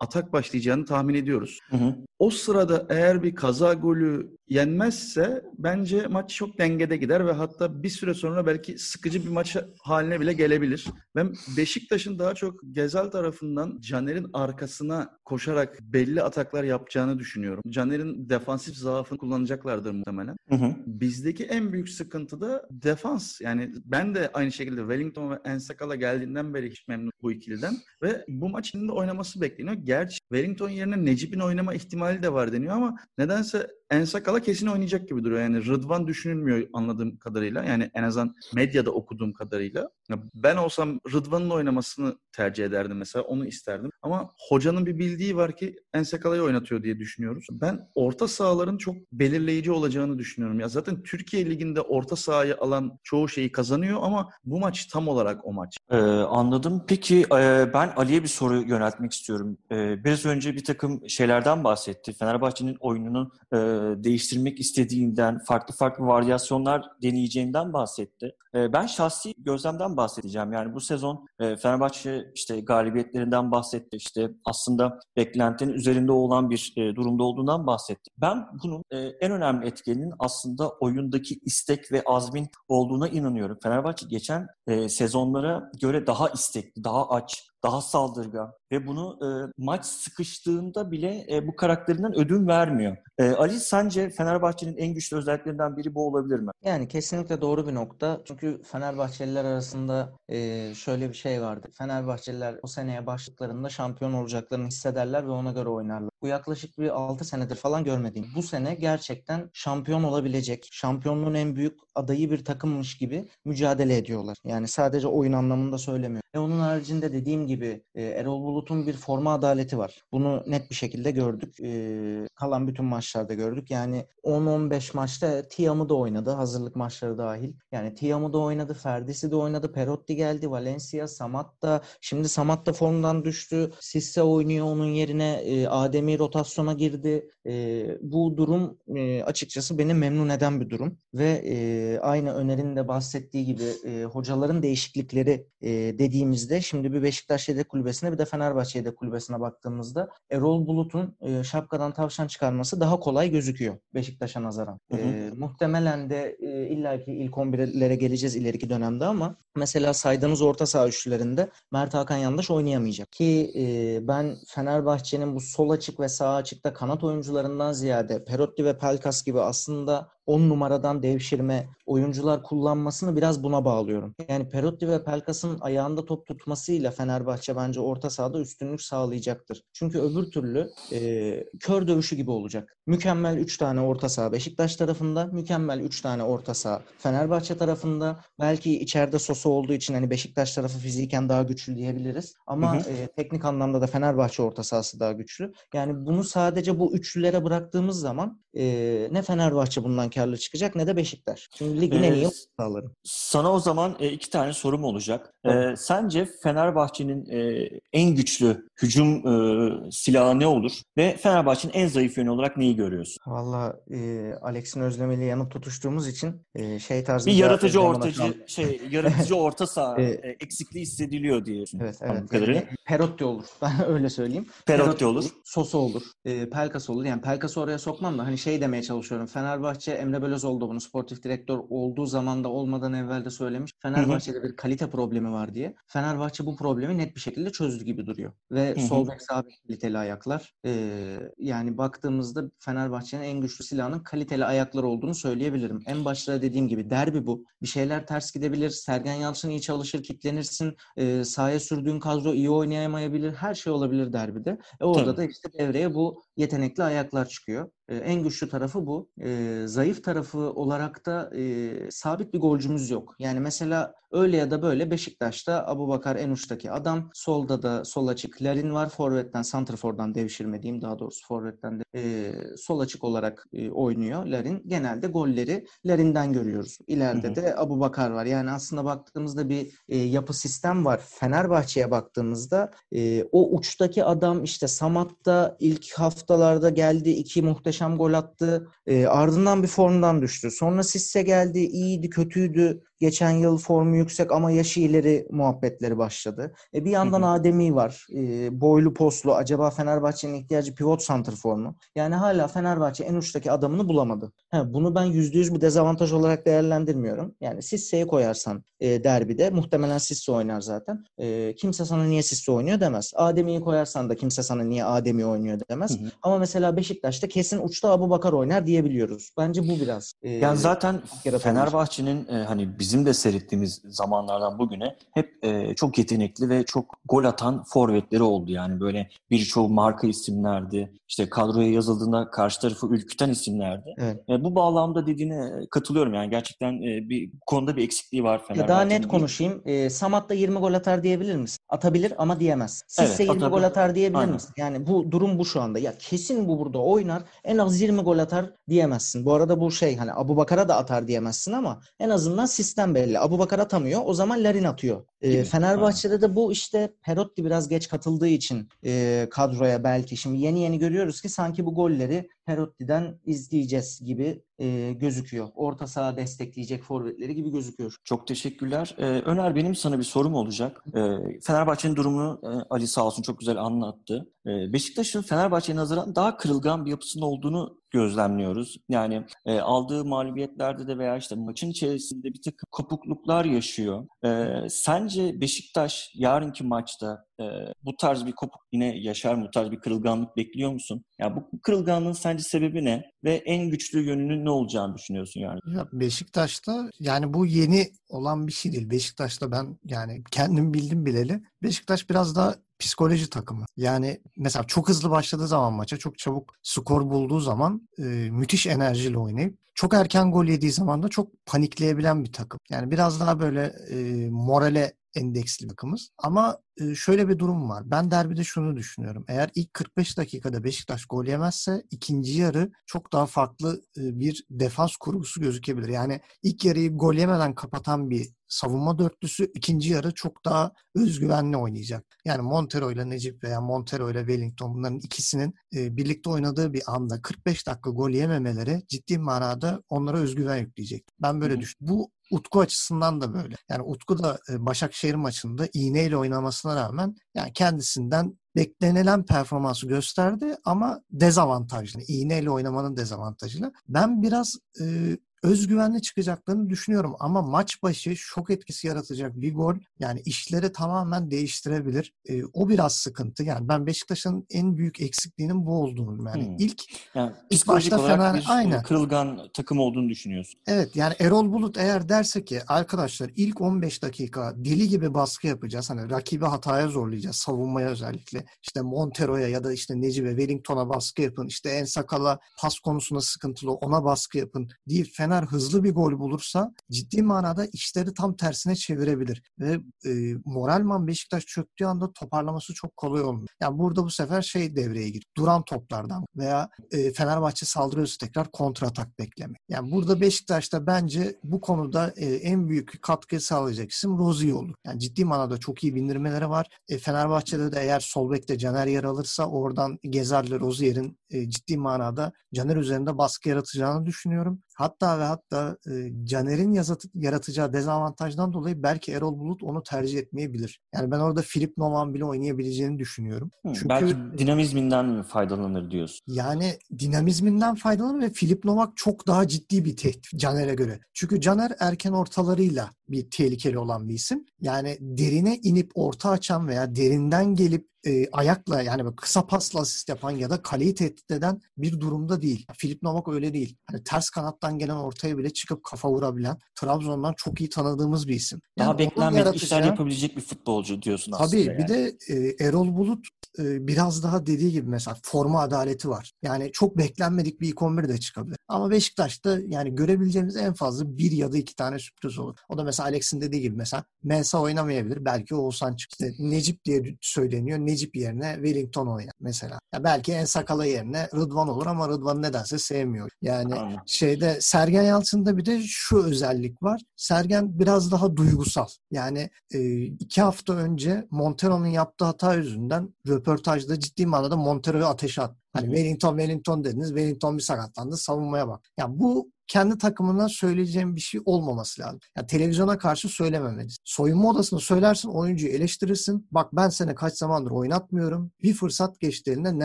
atak başlayacağını tahmin ediyoruz. Hı hı. O sırada eğer bir kaza golü yenmezse bence maç çok dengede gider ve hatta bir süre sonra belki sıkıcı bir maç haline bile gelebilir. Ben Beşiktaş'ın daha çok Gezel tarafından Caner'in arkasına koşarak belli ataklar yapacağını düşünüyorum. Caner'in defansif zaafını kullanacaklardır muhtemelen. Hı hı. Bizdeki en büyük sıkıntı da defans. Yani ben de aynı şekilde Wellington ve Ensakala geldiğinden beri hiç memnun bu ikiliden ve bu maçın da oynaması bekleniyor. Gerçi Wellington yerine Necip'in oynama ihtimali de var deniyor ama nedense Ensakala kesin oynayacak gibi duruyor. Yani Rıdvan düşünülmüyor anladığım kadarıyla. Yani en azından medyada okuduğum kadarıyla. Ben olsam Rıdvan'ın oynamasını tercih ederdim mesela. Onu isterdim. Ama hocanın bir bildiği var ki Ensakala'yı oynatıyor diye düşünüyoruz. Ben orta sahaların çok belirleyici olacağını düşünüyorum. Ya zaten Türkiye Ligi'nde orta sahayı alan çoğu şeyi kazanıyor ama bu maç tam olarak o maç. Ee, anladım. Peki e, ben Ali'ye bir soru yöneltmek istiyorum. E, biraz önce bir takım şeylerden bahsetti. Fenerbahçe'nin oyununu e, değiştirmek istediğinden, farklı farklı varyasyonlar deneyeceğinden bahsetti. E, ben şahsi gözlemden bahsedeceğim. Yani bu sezon e, Fenerbahçe işte galibiyetlerinden bahsetti. İşte aslında beklentinin üzerinde olan bir e, durumda olduğundan bahsetti. Ben bunun e, en önemli etkeninin aslında oyundaki istek ve azmin olduğuna inanıyorum. Fenerbahçe geçen e, sezonlara göre daha istekli, daha aç, daha saldırgan ve bunu e, maç sıkıştığında bile e, bu karakterinden ödün vermiyor. E, Ali sence Fenerbahçe'nin en güçlü özelliklerinden biri bu olabilir mi? Yani kesinlikle doğru bir nokta. Çünkü Fenerbahçeliler arasında e, şöyle bir şey vardı. Fenerbahçeliler o seneye başlıklarında şampiyon olacaklarını hissederler ve ona göre oynarlar. Bu yaklaşık bir 6 senedir falan görmediğim. Bu sene gerçekten şampiyon olabilecek, şampiyonluğun en büyük adayı bir takımmış gibi mücadele ediyorlar. Yani sadece oyun anlamında söylemiyorum. Ve onun haricinde dediğim gibi e, Erol Bulut'un bir forma adaleti var. Bunu net bir şekilde gördük. E, kalan bütün maçlarda gördük. Yani 10-15 maçta Tiam'ı da oynadı. Hazırlık maçları dahil. Yani Tiam'ı da oynadı. Ferdi'si de oynadı. Perotti geldi. Valencia, Samat da. Şimdi Samat da formdan düştü. Sisse oynuyor onun yerine. E, Ademi rotasyona girdi. E, bu durum e, açıkçası beni memnun eden bir durum. Ve e, aynı Öner'in de bahsettiği gibi e, hocaların değişiklikleri e, dediğimizde şimdi bir Beşiktaş yedek kulübesine bir de Fenerbahçe yedek kulübesine baktığımızda Erol Bulut'un e, şapkadan tavşan çıkarması daha kolay gözüküyor Beşiktaş'a nazaran. Hı hı. E, muhtemelen de e, illaki ilk 11'lere geleceğiz ileriki dönemde ama mesela saydığımız orta saha üçlülerinde Mert Hakan Yandaş oynayamayacak. Ki e, ben Fenerbahçe'nin bu sol açık ve sağ açıkta kanat oyuncularından ziyade Perotti ve Pelkas gibi aslında 10 numaradan devşirme oyuncular kullanmasını biraz buna bağlıyorum. Yani Perotti ve Pelkas'ın ayağında top tutmasıyla Fenerbahçe bence orta sahada üstünlük sağlayacaktır. Çünkü öbür türlü e, kör dövüşü gibi olacak. Mükemmel 3 tane orta saha Beşiktaş tarafında, mükemmel 3 tane orta saha Fenerbahçe tarafında. Belki içeride Sosu olduğu için hani Beşiktaş tarafı fiziken daha güçlü diyebiliriz. Ama hı hı. E, teknik anlamda da Fenerbahçe orta sahası daha güçlü. Yani bunu sadece bu üçlülere bıraktığımız zaman e, ne Fenerbahçe bundan karlı çıkacak ne de Beşiktaş. Şimdi ligin en iyi sağları. Sana o zaman e, iki tane sorum olacak. Evet. E, sence Fenerbahçe'nin e, en güçlü hücum e, silahı ne olur? Ve Fenerbahçe'nin en zayıf yönü olarak neyi görüyorsun? Valla e, Alex'in özlemeli yanıp tutuştuğumuz için e, şey tarzı bir yaratıcı ortacı şey yaratıcı orta saha e, eksikliği hissediliyor diye. Evet evet. Yani, Perotti olur. Ben öyle söyleyeyim. Perotti, Perotti olur. olur. Sosa olur. E, Pelkas olur. Yani Pelkas'ı oraya sokmam da hani şey demeye çalışıyorum. Fenerbahçe Emre Belözoğlu bunu sportif direktör olduğu zaman da olmadan evvel de söylemiş. Fenerbahçe'de bir kalite problemi var diye. Fenerbahçe bu problemi net bir şekilde çözdü gibi duruyor. Ve sol bek sağ bek kaliteli ayaklar. Ee, yani baktığımızda Fenerbahçe'nin en güçlü silahının kaliteli ayaklar olduğunu söyleyebilirim. En başta dediğim gibi derbi bu. Bir şeyler ters gidebilir. Sergen Yalçın iyi çalışır, kitlenirsin. E, sahaya sürdüğün kadro iyi oynayamayabilir. Her şey olabilir derbide. E, orada Tabii. da işte devreye bu yetenekli ayaklar çıkıyor. E, en güçlü tarafı bu. E, zayıf tarafı olarak da e, sabit bir golcümüz yok. Yani mesela öyle ya da böyle Beşiktaş'ta Abu Bakar en uçtaki adam. Solda da sol açık Larin var. Forvet'ten, Santrfor'dan devşirme diyeyim daha doğrusu Forvet'ten de e, sol açık olarak e, oynuyor Larin. Genelde golleri Larin'den görüyoruz. İleride hı hı. de Abu Bakar var. Yani aslında baktığımızda bir e, yapı sistem var. Fenerbahçe'ye baktığımızda e, o uçtaki adam işte Samat'ta ilk haftalarda geldi. iki muhteşem gol attı. E, ardından bir formdan düştü. Sonra Sisse geldi. iyiydi, kötüydü. Geçen yıl formu yüksek ama yaşı ileri muhabbetleri başladı. E bir yandan Ademi var. E, boylu poslu. Acaba Fenerbahçe'nin ihtiyacı pivot santrfor mu? Yani hala Fenerbahçe en uçtaki adamını bulamadı. He, bunu ben %100 bir dezavantaj olarak değerlendirmiyorum. Yani Sisse'yi koyarsan e, derbide muhtemelen Sisse oynar zaten. E, kimse sana niye Sisse oynuyor demez. Ademi'yi koyarsan da kimse sana niye Ademi oynuyor demez. Hı hı. Ama mesela Beşiktaş'ta kesin uçta Abu Bakar oynar diyebiliyoruz. Bence bu biraz. E, yani zaten Fenerbahçe'nin e, hani bizim de seyrettiğimiz zamanlardan bugüne hep e, çok yetenekli ve çok gol atan forvetleri oldu. Yani böyle birçoğu marka isimlerdi. İşte kadroya yazıldığında karşı tarafı ürküten isimlerdi. Evet. E, bu bağlamda dediğine katılıyorum. Yani gerçekten e, bir konuda bir eksikliği var Fenerbahçe'nin. Ya daha net konuşayım. E, Samat da 20 gol atar diyebilir misin? Atabilir ama diyemez. Sisse evet, 20 gol atar diyebilir Aynen. misin? Yani bu durum bu şu anda. Ya kesin bu burada oynar. En az 20 gol atar diyemezsin. Bu arada bu şey hani Abu Bakar'a da atar diyemezsin ama en azından sistem belli. Abu Bakar atamıyor. O zaman Larin atıyor. E, Fenerbahçe'de de bu işte Perotti biraz geç katıldığı için e, kadroya belki şimdi yeni yeni görüyoruz ki sanki bu golleri Perotti'den izleyeceğiz gibi e, gözüküyor. Orta saha destekleyecek forvetleri gibi gözüküyor. Çok teşekkürler. Ee, Öner benim sana bir sorum olacak. Ee, Fenerbahçe'nin durumunu e, Ali sağ olsun çok güzel anlattı. Ee, Beşiktaş'ın Fenerbahçe'ye nazaran daha kırılgan bir yapısının olduğunu gözlemliyoruz. Yani e, aldığı mağlubiyetlerde de veya işte maçın içerisinde bir takım kopukluklar yaşıyor. E, sence Beşiktaş yarınki maçta e, bu tarz bir kopuk yine yaşar mı? Bu tarz bir kırılganlık bekliyor musun? Ya bu kırılganlığın sence sebebi ne? Ve en güçlü yönünün ne olacağını düşünüyorsun yani? Ya Beşiktaş'ta yani bu yeni olan bir şey değil. Beşiktaş'ta ben yani kendim bildim bileli Beşiktaş biraz daha psikoloji takımı. Yani mesela çok hızlı başladığı zaman maça çok çabuk skor bulduğu zaman e, müthiş enerjiyle oynayıp çok erken gol yediği zaman da çok panikleyebilen bir takım. Yani biraz daha böyle e, morale endeksli takımız. Ama e, şöyle bir durum var. Ben derbide şunu düşünüyorum. Eğer ilk 45 dakikada Beşiktaş gol yemezse ikinci yarı çok daha farklı e, bir defans kurgusu gözükebilir. Yani ilk yarıyı gol yemeden kapatan bir savunma dörtlüsü ikinci yarı çok daha özgüvenli oynayacak. Yani Montero ile Necip veya Montero ile Wellington bunların ikisinin e, birlikte oynadığı bir anda 45 dakika gol yememeleri ciddi manada onlara özgüven yükleyecek. Ben böyle düşünüyorum. Bu Utku açısından da böyle. Yani Utku da e, Başakşehir maçında iğneyle oynamasına rağmen yani kendisinden beklenilen performansı gösterdi ama dezavantajlı. İğneyle oynamanın dezavantajıyla. Ben biraz e, özgüvenli çıkacaklarını düşünüyorum ama maç başı şok etkisi yaratacak bir gol yani işleri tamamen değiştirebilir. E, o biraz sıkıntı. Yani ben Beşiktaş'ın en büyük eksikliğinin bu olduğunu yani hmm. ilk yani ilk başta Fener bir aynen. kırılgan takım olduğunu düşünüyorsun. Evet yani Erol Bulut eğer derse ki arkadaşlar ilk 15 dakika deli gibi baskı yapacağız. Hani rakibi hataya zorlayacağız savunmaya özellikle. İşte Montero'ya ya da işte Necip'e Wellington'a baskı yapın. İşte En Sakal'a pas konusunda sıkıntılı ona baskı yapın deyip Fener Fener hızlı bir gol bulursa ciddi manada işleri tam tersine çevirebilir. Ve e, moralman Beşiktaş çöktüğü anda toparlaması çok kolay olmuyor. Yani burada bu sefer şey devreye giriyor. Duran toplardan veya e, Fenerbahçe saldırıyorsa tekrar kontratak bekleme. Yani burada Beşiktaş'ta bence bu konuda e, en büyük katkı sağlayacak isim Rozi olur. Yani ciddi manada çok iyi bindirmeleri var. E, Fenerbahçe'de de eğer sol bekte Caner yer alırsa oradan Gezer'le Rozier'in e, ciddi manada Caner üzerinde baskı yaratacağını düşünüyorum. Hatta ve hatta e, Caner'in yaratacağı dezavantajdan dolayı belki Erol Bulut onu tercih etmeyebilir. Yani ben orada Filip Noman bile oynayabileceğini düşünüyorum. Hı, Çünkü belki dinamizminden mi faydalanır diyorsun? Yani dinamizminden faydalanır ve Filip Novak çok daha ciddi bir tehdit Caner'e göre. Çünkü Caner erken ortalarıyla bir tehlikeli olan bir isim. Yani derine inip orta açan veya derinden gelip e, ayakla yani kısa pasla asist yapan ya da kaleyi tehdit eden bir durumda değil. Filip Novak öyle değil. Hani ters kanattan gelen ortaya bile çıkıp kafa vurabilen Trabzon'dan çok iyi tanıdığımız bir isim. Yani Daha beklenmedik yaratacağı... işler yapabilecek bir futbolcu diyorsun aslında. Tabii yani. bir de e, Erol Bulut e, biraz daha dediği gibi mesela forma adaleti var. Yani çok beklenmedik bir ilk 11 de çıkabilir. Ama Beşiktaş'ta yani görebileceğimiz en fazla bir ya da iki tane sürpriz olur. O da mesela Alex'in dediği gibi mesela Mensa oynamayabilir. Belki Oğuzhan çıktı. Necip diye söyleniyor. Necip yerine Wellington oynar mesela. Ya belki en sakala yerine Rıdvan olur ama Rıdvan nedense sevmiyor. Yani Anladım. şeyde Sergen Yalçın'da bir de şu özellik var. Sergen biraz daha duygusal. Yani e, iki hafta önce Montero'nun yaptığı hata yüzünden röportajda ciddi manada Montero'yu ateşe at. Hani Wellington Wellington dediniz. Wellington bir sakatlandı. Savunmaya bak. Ya yani bu kendi takımına söyleyeceğim bir şey olmaması lazım. Yani televizyona karşı söylememelisin. Soyunma odasını söylersin, oyuncuyu eleştirirsin. Bak ben seni kaç zamandır oynatmıyorum. Bir fırsat geçti ne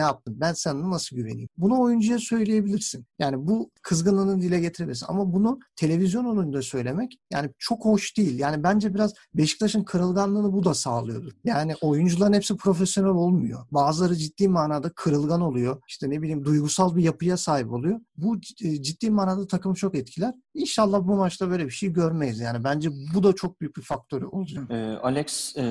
yaptın? Ben sana nasıl güveneyim? Bunu oyuncuya söyleyebilirsin. Yani bu kızgınlığını dile getirebilirsin. Ama bunu televizyon önünde söylemek yani çok hoş değil. Yani bence biraz Beşiktaş'ın kırılganlığını bu da sağlıyordur. Yani oyuncuların hepsi profesyonel olmuyor. Bazıları ciddi manada kırılgan oluyor. İşte ne bileyim duygusal bir yapıya sahip oluyor. Bu e, ciddi manada takım çok etkiler. İnşallah bu maçta böyle bir şey görmeyiz. Yani bence bu da çok büyük bir faktörü olacak. E, Alex e,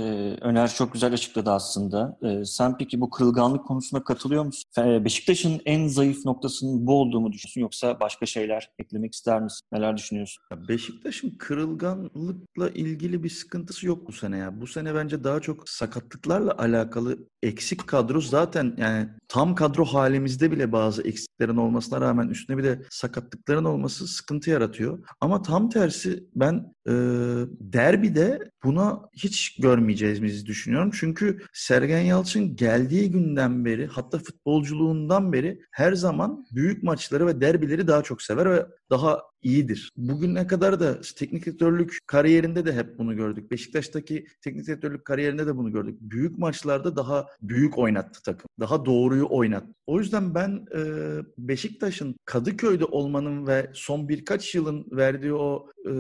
Öner çok güzel açıkladı aslında. E, sen peki bu kırılganlık konusuna katılıyor musun? E, Beşiktaş'ın en zayıf noktasının bu olduğunu düşünüyorsun yoksa başka şeyler eklemek ister misin? Neler düşünüyorsun? Ya Beşiktaş'ın kırılganlıkla ilgili bir sıkıntısı yok bu sene ya. Bu sene bence daha çok sakatlıklarla alakalı eksik kadro zaten yani tam kadro halimizde bile bazı eksiklerin olmasına rağmen üstüne bir de sakatlıkların olması sıkıntı yaratıyor. Ama tam tersi ben e, derbide buna hiç görmeyeceğimizi düşünüyorum. Çünkü Sergen Yalçın geldiği günden beri hatta futbolculuğundan beri her zaman büyük maçları ve derbileri daha çok sever ve daha iyidir. Bugüne kadar da teknik direktörlük kariyerinde de hep bunu gördük. Beşiktaş'taki teknik direktörlük kariyerinde de bunu gördük. Büyük maçlarda daha büyük oynattı takım. Daha doğruyu oynattı. O yüzden ben e, Beşiktaş'ın Kadıköy'de olmanın ve son birkaç yılın verdiği o e,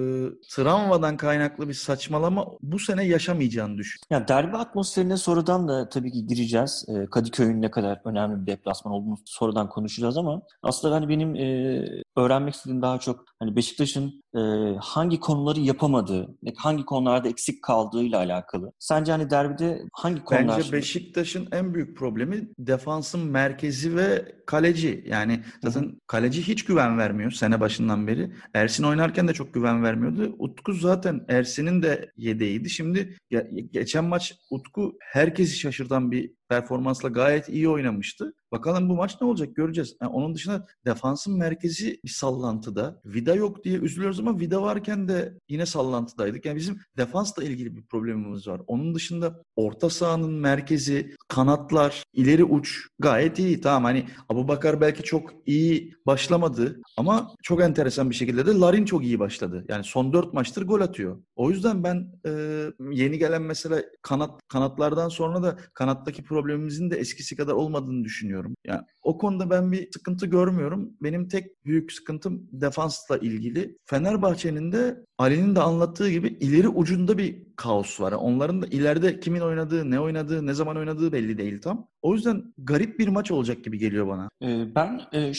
travmadan kaynaklı bir saçmalama bu sene yaşamayacağını düşünüyorum. Ya derbi atmosferine sonradan da tabii ki gireceğiz. E, Kadıköy'ün ne kadar önemli bir deplasman olduğunu sonradan konuşacağız ama aslında hani benim e, öğrenmek istediğim daha çok hani Beşiktaş'ın e, hangi konuları yapamadığı, hangi konularda eksik kaldığıyla alakalı. Sence hani derbide hangi konular? Bence Beşiktaş'ın en büyük problemi defansın merkezi ve kaleci. Yani zaten Hı-hı. kaleci hiç güven vermiyor sene başından beri. Ersin oynarken de çok güven vermiyordu. Utku zaten Ersin'in de yedeğiydi. Şimdi geçen maç Utku herkesi şaşırtan bir performansla gayet iyi oynamıştı. Bakalım bu maç ne olacak göreceğiz. Yani onun dışında defansın merkezi bir sallantıda. Vida yok diye üzülüyoruz ama Vida varken de yine sallantıdaydık. Yani bizim defansla ilgili bir problemimiz var. Onun dışında orta sahanın merkezi, kanatlar, ileri uç gayet iyi. Tamam hani Abu Bakar belki çok iyi başlamadı ama çok enteresan bir şekilde de Larin çok iyi başladı. Yani son dört maçtır gol atıyor. O yüzden ben e, yeni gelen mesela kanat kanatlardan sonra da kanattaki problemimizin de eskisi kadar olmadığını düşünüyorum. Yani o konuda ben bir sıkıntı görmüyorum. Benim tek büyük sıkıntım defansla ilgili. Fenerbahçe'nin de Ali'nin de anlattığı gibi ileri ucunda bir kaos var. Onların da ileride kimin oynadığı, ne oynadığı, ne zaman oynadığı belli değil tam. O yüzden garip bir maç olacak gibi geliyor bana. Ee, ben e,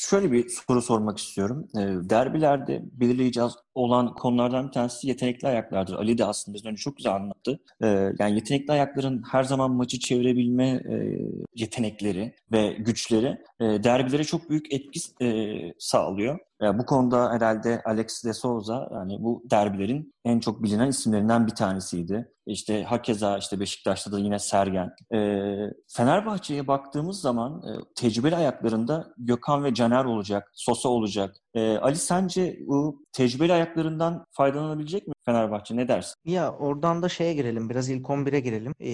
şöyle bir soru sormak istiyorum. Ee, derbilerde belirleyici olan konulardan bir tanesi yetenekli ayaklardır. Ali de aslında bizden önce çok güzel anlattı. Ee, yani yetenekli ayakların her zaman maçı çevirebilme e, yetenekleri ve güçleri e, derbilere çok büyük etki e, sağlıyor. Yani bu konuda herhalde Alex de Souza yani bu derbilerin en çok bilinen isimlerinden bir tanesiydi. İşte hakeza işte Beşiktaş'ta da yine Sergen. E, Fenerbahçe'ye baktığımız zaman e, tecrübeli ayaklarında Gökhan ve Caner olacak, Sosa olacak. E, Ali sence bu tecrübeli ayaklarından faydalanabilecek mi Fenerbahçe? Ne dersin? Ya oradan da şeye girelim. Biraz ilk 11'e girelim. Ee,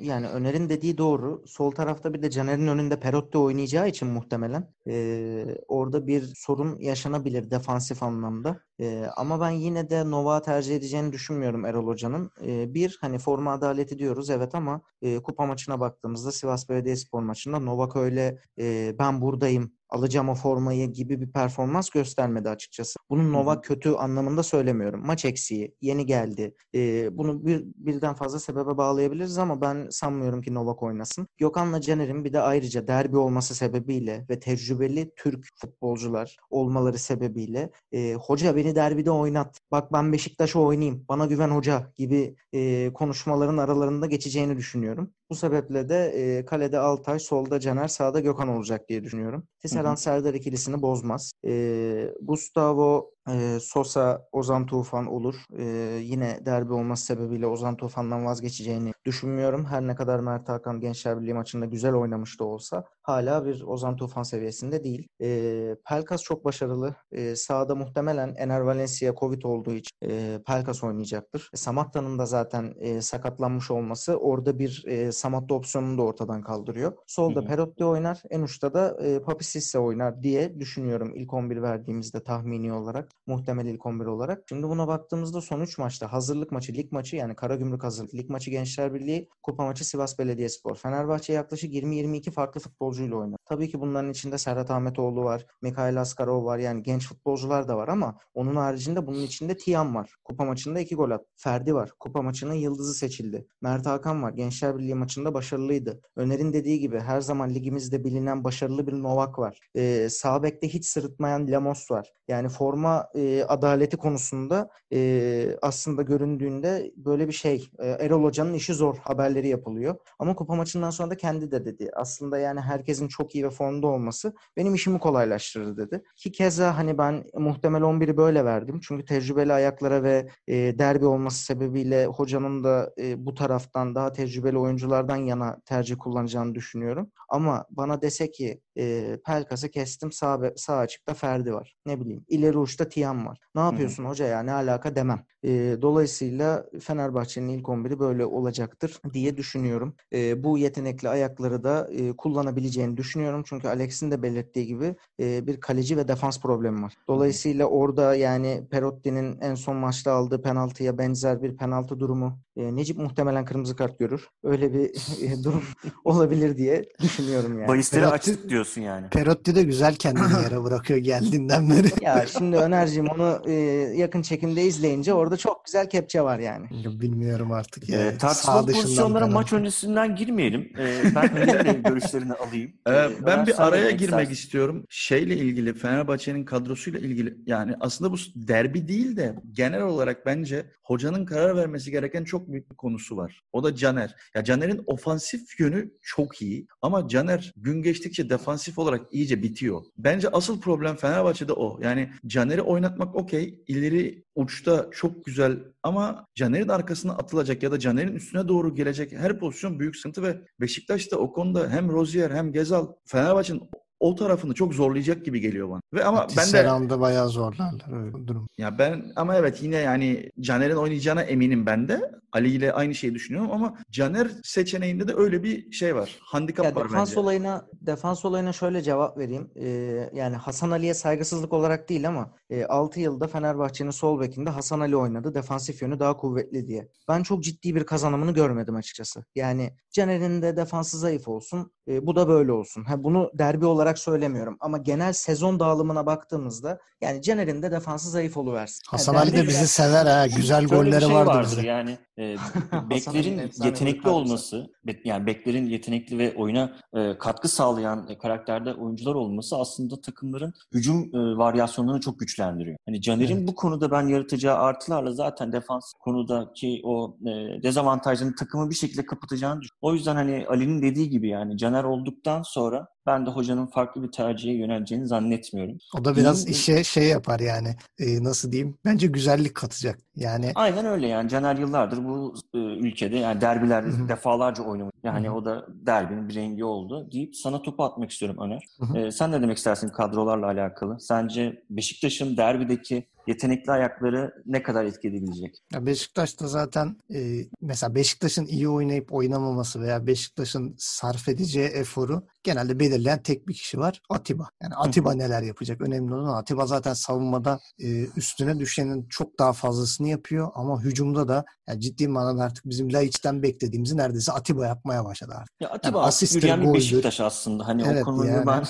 yani Öner'in dediği doğru. Sol tarafta bir de Caner'in önünde Perotti oynayacağı için muhtemelen e, orada bir sorun yaşanabilir defansif anlamda. E, ama ben yine de Nova tercih edeceğini düşünmüyorum Erol Hoca'nın. E, bir hani forma adaleti diyoruz evet ama e, kupa maçına baktığımızda Sivas Belediyespor maçında Novak öyle e, ben buradayım alacağım o formayı gibi bir performans göstermedi açıkçası. Bunun Nova kötü anlamında söylemiyorum. Maç eksiği, yeni geldi. Ee, bunu bir, birden fazla sebebe bağlayabiliriz ama ben sanmıyorum ki Novak oynasın. Gökhan'la Caner'in bir de ayrıca derbi olması sebebiyle ve tecrübeli Türk futbolcular olmaları sebebiyle e, hoca beni derbide oynat. Bak ben Beşiktaş'a oynayayım. Bana güven hoca gibi e, konuşmaların aralarında geçeceğini düşünüyorum. Bu sebeple de e, kalede Altay, solda Caner, sağda Gökhan olacak diye düşünüyorum. Tisserand Serdar ikilisini bozmaz. E, Gustavo E, Sosa, Ozan Tufan olur. E, yine derbi olması sebebiyle Ozan Tufan'dan vazgeçeceğini düşünmüyorum. Her ne kadar Mert Hakan Gençler Birliği maçında güzel oynamış da olsa hala bir Ozan Tufan seviyesinde değil. E, Pelkas çok başarılı. E, sahada muhtemelen Ener Valencia Covid olduğu için e, Pelkas oynayacaktır. E, Samatta'nın da zaten e, sakatlanmış olması orada bir e, Samatta opsiyonunu da ortadan kaldırıyor. Solda Hı hı. Perotti oynar. En uçta da e, Papi Cisse oynar diye düşünüyorum ilk 11 verdiğimizde tahmini olarak. Muhtemel ilk 11 olarak. Şimdi buna baktığımızda son 3 maçta hazırlık maçı, lig maçı yani Karagümrük hazırlık, lig maçı Gençler Birliği, kupa maçı Sivas Belediyespor. Fenerbahçe yaklaşık 20-22 farklı futbolcuyla oynadı. Tabii ki bunların içinde Serhat Ahmetoğlu var, Mikhail Askarov var yani genç futbolcular da var ama onun haricinde bunun içinde Tiam var. Kupa maçında 2 gol attı. Ferdi var. Kupa maçının yıldızı seçildi. Mert Hakan var. Gençler Birliği maçında başarılıydı. Öner'in dediği gibi her zaman ligimizde bilinen başarılı bir Novak var. Ee, sağ bekte hiç sırıtmayan Lemos var. Yani forma e, adaleti konusunda e, aslında göründüğünde böyle bir şey. E, Erol Hoca'nın işi zor haberleri yapılıyor. Ama kupa maçından sonra da kendi de dedi. Aslında yani herkesin çok iyi ve formda olması benim işimi kolaylaştırır dedi. Ki keza hani ben muhtemel 11'i böyle verdim. Çünkü tecrübeli ayaklara ve e, derbi olması sebebiyle hocanın da e, bu taraftan daha tecrübeli oyunculardan yana tercih kullanacağını düşünüyorum. Ama bana dese ki e, Pelkas'ı kestim sağ, sağ açıkta Ferdi var. Ne bileyim ileri uçta Tiam var. Ne yapıyorsun hoca ya ne alaka demem. E, dolayısıyla Fenerbahçe'nin ilk 11'i böyle olacaktır diye düşünüyorum. E, bu yetenekli ayakları da e, kullanabileceğini düşünüyorum. Çünkü Alex'in de belirttiği gibi e, bir kaleci ve defans problemi var. Dolayısıyla orada yani Perotti'nin en son maçta aldığı penaltıya benzer bir penaltı durumu e, Necip muhtemelen kırmızı kart görür. Öyle bir e, durum olabilir diye düşünüyorum yani. Bahisleri Perotti- açtık diyorsun yani. Perotti de güzel kendini yere bırakıyor geldiğinden beri. Ya şimdi Öner'cim onu e, yakın çekimde izleyince orada çok güzel kepçe var yani. Bilmiyorum artık ya. Ee, tartışmalı Sağ dışından pozisyonlara maç öncesinden girmeyelim. Ee, ben görüşlerini alayım. Ee, Ee, ben Ömer, bir araya girmek istersin? istiyorum. Şeyle ilgili, Fenerbahçe'nin kadrosuyla ilgili. Yani aslında bu derbi değil de genel olarak bence hocanın karar vermesi gereken çok büyük bir konusu var. O da Caner. Ya Caner'in ofansif yönü çok iyi ama Caner gün geçtikçe defansif olarak iyice bitiyor. Bence asıl problem Fenerbahçe'de o. Yani Caner'i oynatmak okey. İleri uçta çok güzel ama Caner'in arkasına atılacak ya da Caner'in üstüne doğru gelecek her pozisyon büyük sıkıntı ve Beşiktaş'ta o konuda hem Rozier hem Gezal Fenerbahçe'nin o tarafını çok zorlayacak gibi geliyor bana. Ve ama ben de Tisserand'ı bayağı zorlarlar öyle durum. ya ben ama evet yine yani Caner'in oynayacağına eminim ben de. Ali ile aynı şeyi düşünüyorum ama Caner seçeneğinde de öyle bir şey var. Handikap Ya var defans bence. olayına defans olayına şöyle cevap vereyim. Ee, yani Hasan Ali'ye saygısızlık olarak değil ama e, 6 yılda Fenerbahçe'nin sol bekinde Hasan Ali oynadı. Defansif yönü daha kuvvetli diye. Ben çok ciddi bir kazanımını görmedim açıkçası. Yani Caner'in de defansı zayıf olsun. e, bu da böyle olsun. Ha, bunu derbi olarak söylemiyorum ama genel sezon dağılımına baktığımızda yani Caner'in de defansı zayıf oluversin. Ha, Hasan Ali de bizi sever ha. Güzel Şöyle golleri şey vardı vardır bize. yani e, beklerin yetenekli olması, yani beklerin yetenekli ve oyuna e, katkı sağlayan e, karakterde oyuncular olması aslında takımların hücum e, varyasyonlarını çok güçlendiriyor. Hani Caner'in Evet. bu konuda ben yaratacağı artılarla zaten defans konudaki o e, dezavantajlarını takımı bir şekilde kapatacağını düşünüyorum. O yüzden hani Ali'nin dediği gibi yani Caner olduktan sonra ben de hocanın farklı bir tercihe yöneleceğini zannetmiyorum. O da biraz İyi- işe şey yapar yani. E, nasıl diyeyim? Bence güzellik katacak. Yani Aynen öyle yani Caner yıllardır bu e, ülkede yani derbiler Hı defalarca oynamış. Yani Hı o da derbinin bir rengi oldu deyip sana topu atmak istiyorum Öner. Hı hı. E, sen ne demek istersin kadrolarla alakalı? Sence Beşiktaş'ın derbideki yetenekli ayakları ne kadar etki edebilecek? Ya Beşiktaş'ta zaten e, mesela Beşiktaş'ın iyi oynayıp oynamaması veya Beşiktaş'ın sarf edeceği eforu genelde belirleyen tek bir kişi var. Atiba. Yani Atiba neler yapacak? Önemli olan. Atiba zaten savunmada e, üstüne düşenin çok daha fazlasını yapıyor ama hücumda da yani ciddi manada artık bizim Laiç'ten beklediğimizi neredeyse Atiba yapmaya başladı artık. Ya Atiba Yani asisttir, yürüyen bir. Beşiktaş aslında. Hani Evet, o konuyu yani. ben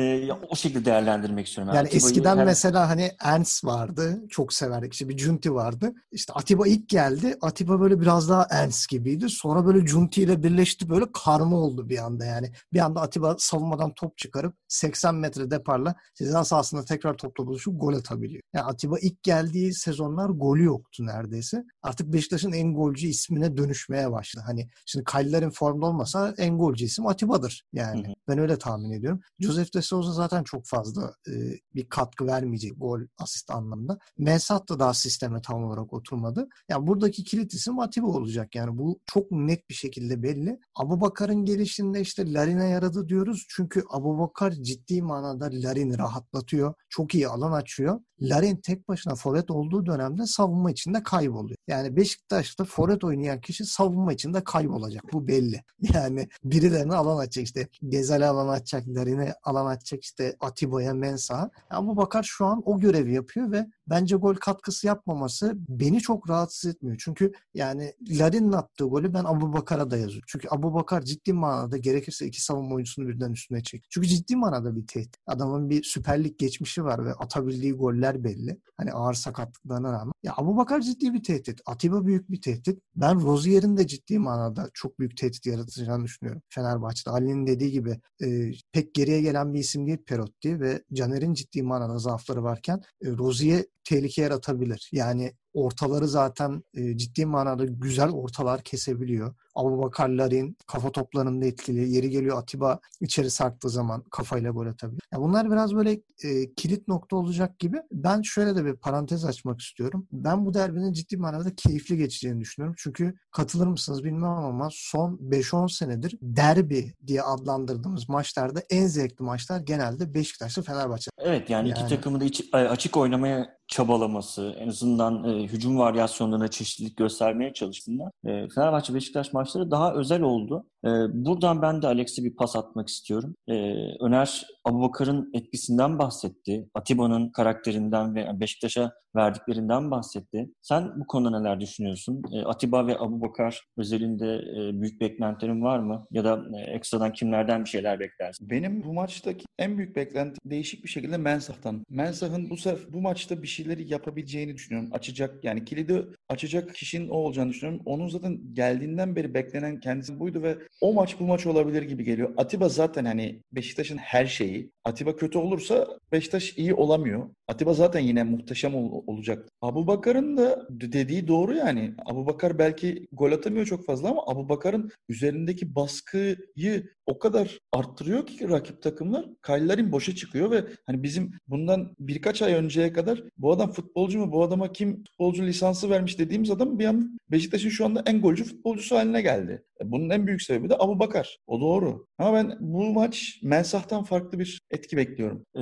e, o şekilde değerlendirmek istiyorum. Yani Atiba'yı eskiden her- mesela hani Ernst vardı. Çok severdik. İşte bir Junti vardı. İşte Atiba ilk geldi. Atiba böyle biraz daha Ernst gibiydi. Sonra böyle Junti ile birleşti. Böyle karma oldu bir anda yani. Bir anda Atiba savunmadan top çıkarıp 80 metre deparla ceza sahasında tekrar topla buluşup gol atabiliyor. Yani Atiba ilk geldiği sezonlar golü yoktu neredeyse. Artık Beşiktaş'ın en golcü ismine dönüşmeye başladı. Hani şimdi Kayliler'in formda olmasa en golcü isim Atiba'dır yani. Hı hı. Ben öyle tahmin ediyorum. Joseph de Souza zaten çok fazla e, bir katkı vermeyecek gol, asist anlamda. Mensah da daha sisteme tam olarak oturmadı. Yani buradaki kilit isim Atiba olacak. Yani bu çok net bir şekilde belli. Abu Bakar'ın gelişinde işte Larin'e yaradı diyoruz. Çünkü Abu Bakar ciddi manada Larin'i rahatlatıyor. Çok iyi alan açıyor. Larin tek başına forvet olduğu dönemde savunma içinde kayboluyor. Yani Beşiktaş'ta forvet oynayan kişi savunma içinde kaybolacak. Bu belli. Yani birilerine alan açacak işte. Gezal'e alan açacak, Larin'e alan açacak işte Atiba'ya, Mensah'a. Ama Bakar şu an o görevi yapıyor ve bence gol katkısı yapmaması beni çok rahatsız etmiyor. Çünkü yani Larin'in attığı golü ben Abu Bakar'a da yazıyorum. Çünkü Abu Bakar ciddi manada gerekirse iki savunma oyuncusunu birden üstüne çek. Çünkü ciddi manada bir tehdit. Adamın bir Süper Lig geçmişi var ve atabildiği goller belli. Hani ağır sakatlıklarına rağmen. Ya Abu Bakar ciddi bir tehdit. Atiba büyük bir tehdit. Ben Rozier'in de ciddi manada çok büyük tehdit yaratacağını düşünüyorum. Fenerbahçe'de. Ali'nin dediği gibi e, pek geriye gelen bir isim değil Perotti ve Caner'in ciddi manada zaafları varken e, Rozier tehlike yaratabilir. Yani ortaları zaten e, ciddi manada güzel ortalar kesebiliyor. Abu Bakar Larin kafa toplarında etkili. Yeri geliyor Atiba içeri sarktığı zaman kafayla gol atabilir. Yani bunlar biraz böyle e, kilit nokta olacak gibi. Ben şöyle de bir parantez açmak istiyorum. Ben bu derbinin ciddi manada keyifli geçeceğini düşünüyorum. Çünkü katılır mısınız bilmem ama son 5-10 senedir derbi diye adlandırdığımız maçlarda en zevkli maçlar genelde Beşiktaş'ta Fenerbahçe. Evet yani, yani... iki takımı da iç, açık oynamaya çabalaması, en azından e, hücum varyasyonlarına çeşitlilik göstermeye çalıştığında e, Fenerbahçe Beşiktaş maçları daha özel oldu. E, buradan ben de Alex'e bir pas atmak istiyorum. E, Öner Abubakar'ın etkisinden bahsetti. Atiba'nın karakterinden ve Beşiktaş'a verdiklerinden bahsetti. Sen bu konuda neler düşünüyorsun? E, Atiba ve Abubakar özelinde e, büyük beklentilerin var mı? Ya da e, ekstradan kimlerden bir şeyler beklersin? Benim bu maçtaki en büyük beklenti değişik bir şekilde Mensah'tan. Mensah'ın bu sefer bu maçta bir şeyleri yapabileceğini düşünüyorum. Açacak yani kilidi açacak kişinin o olacağını düşünüyorum. Onun zaten geldiğinden beri beklenen kendisi buydu ve o maç bu maç olabilir gibi geliyor. Atiba zaten hani Beşiktaş'ın her şeyi. Atiba kötü olursa Beşiktaş iyi olamıyor. Atiba zaten yine muhteşem ol- olacak. Abu Bakar'ın da dediği doğru yani. Abu Bakar belki gol atamıyor çok fazla ama Abu Bakar'ın üzerindeki baskıyı o kadar arttırıyor ki rakip takımlar. Kaylarin boşa çıkıyor ve hani bizim bundan birkaç ay önceye kadar bu adam futbolcu mu? Bu adama kim futbolcu lisansı vermiş dediğimiz adam bir an Beşiktaş'ın şu anda en golcü futbolcusu haline geldi. E, bunun en büyük sebebi de Abu Bakar. O doğru. Ama ben bu maç Mensah'tan farklı bir etki bekliyorum. Ee,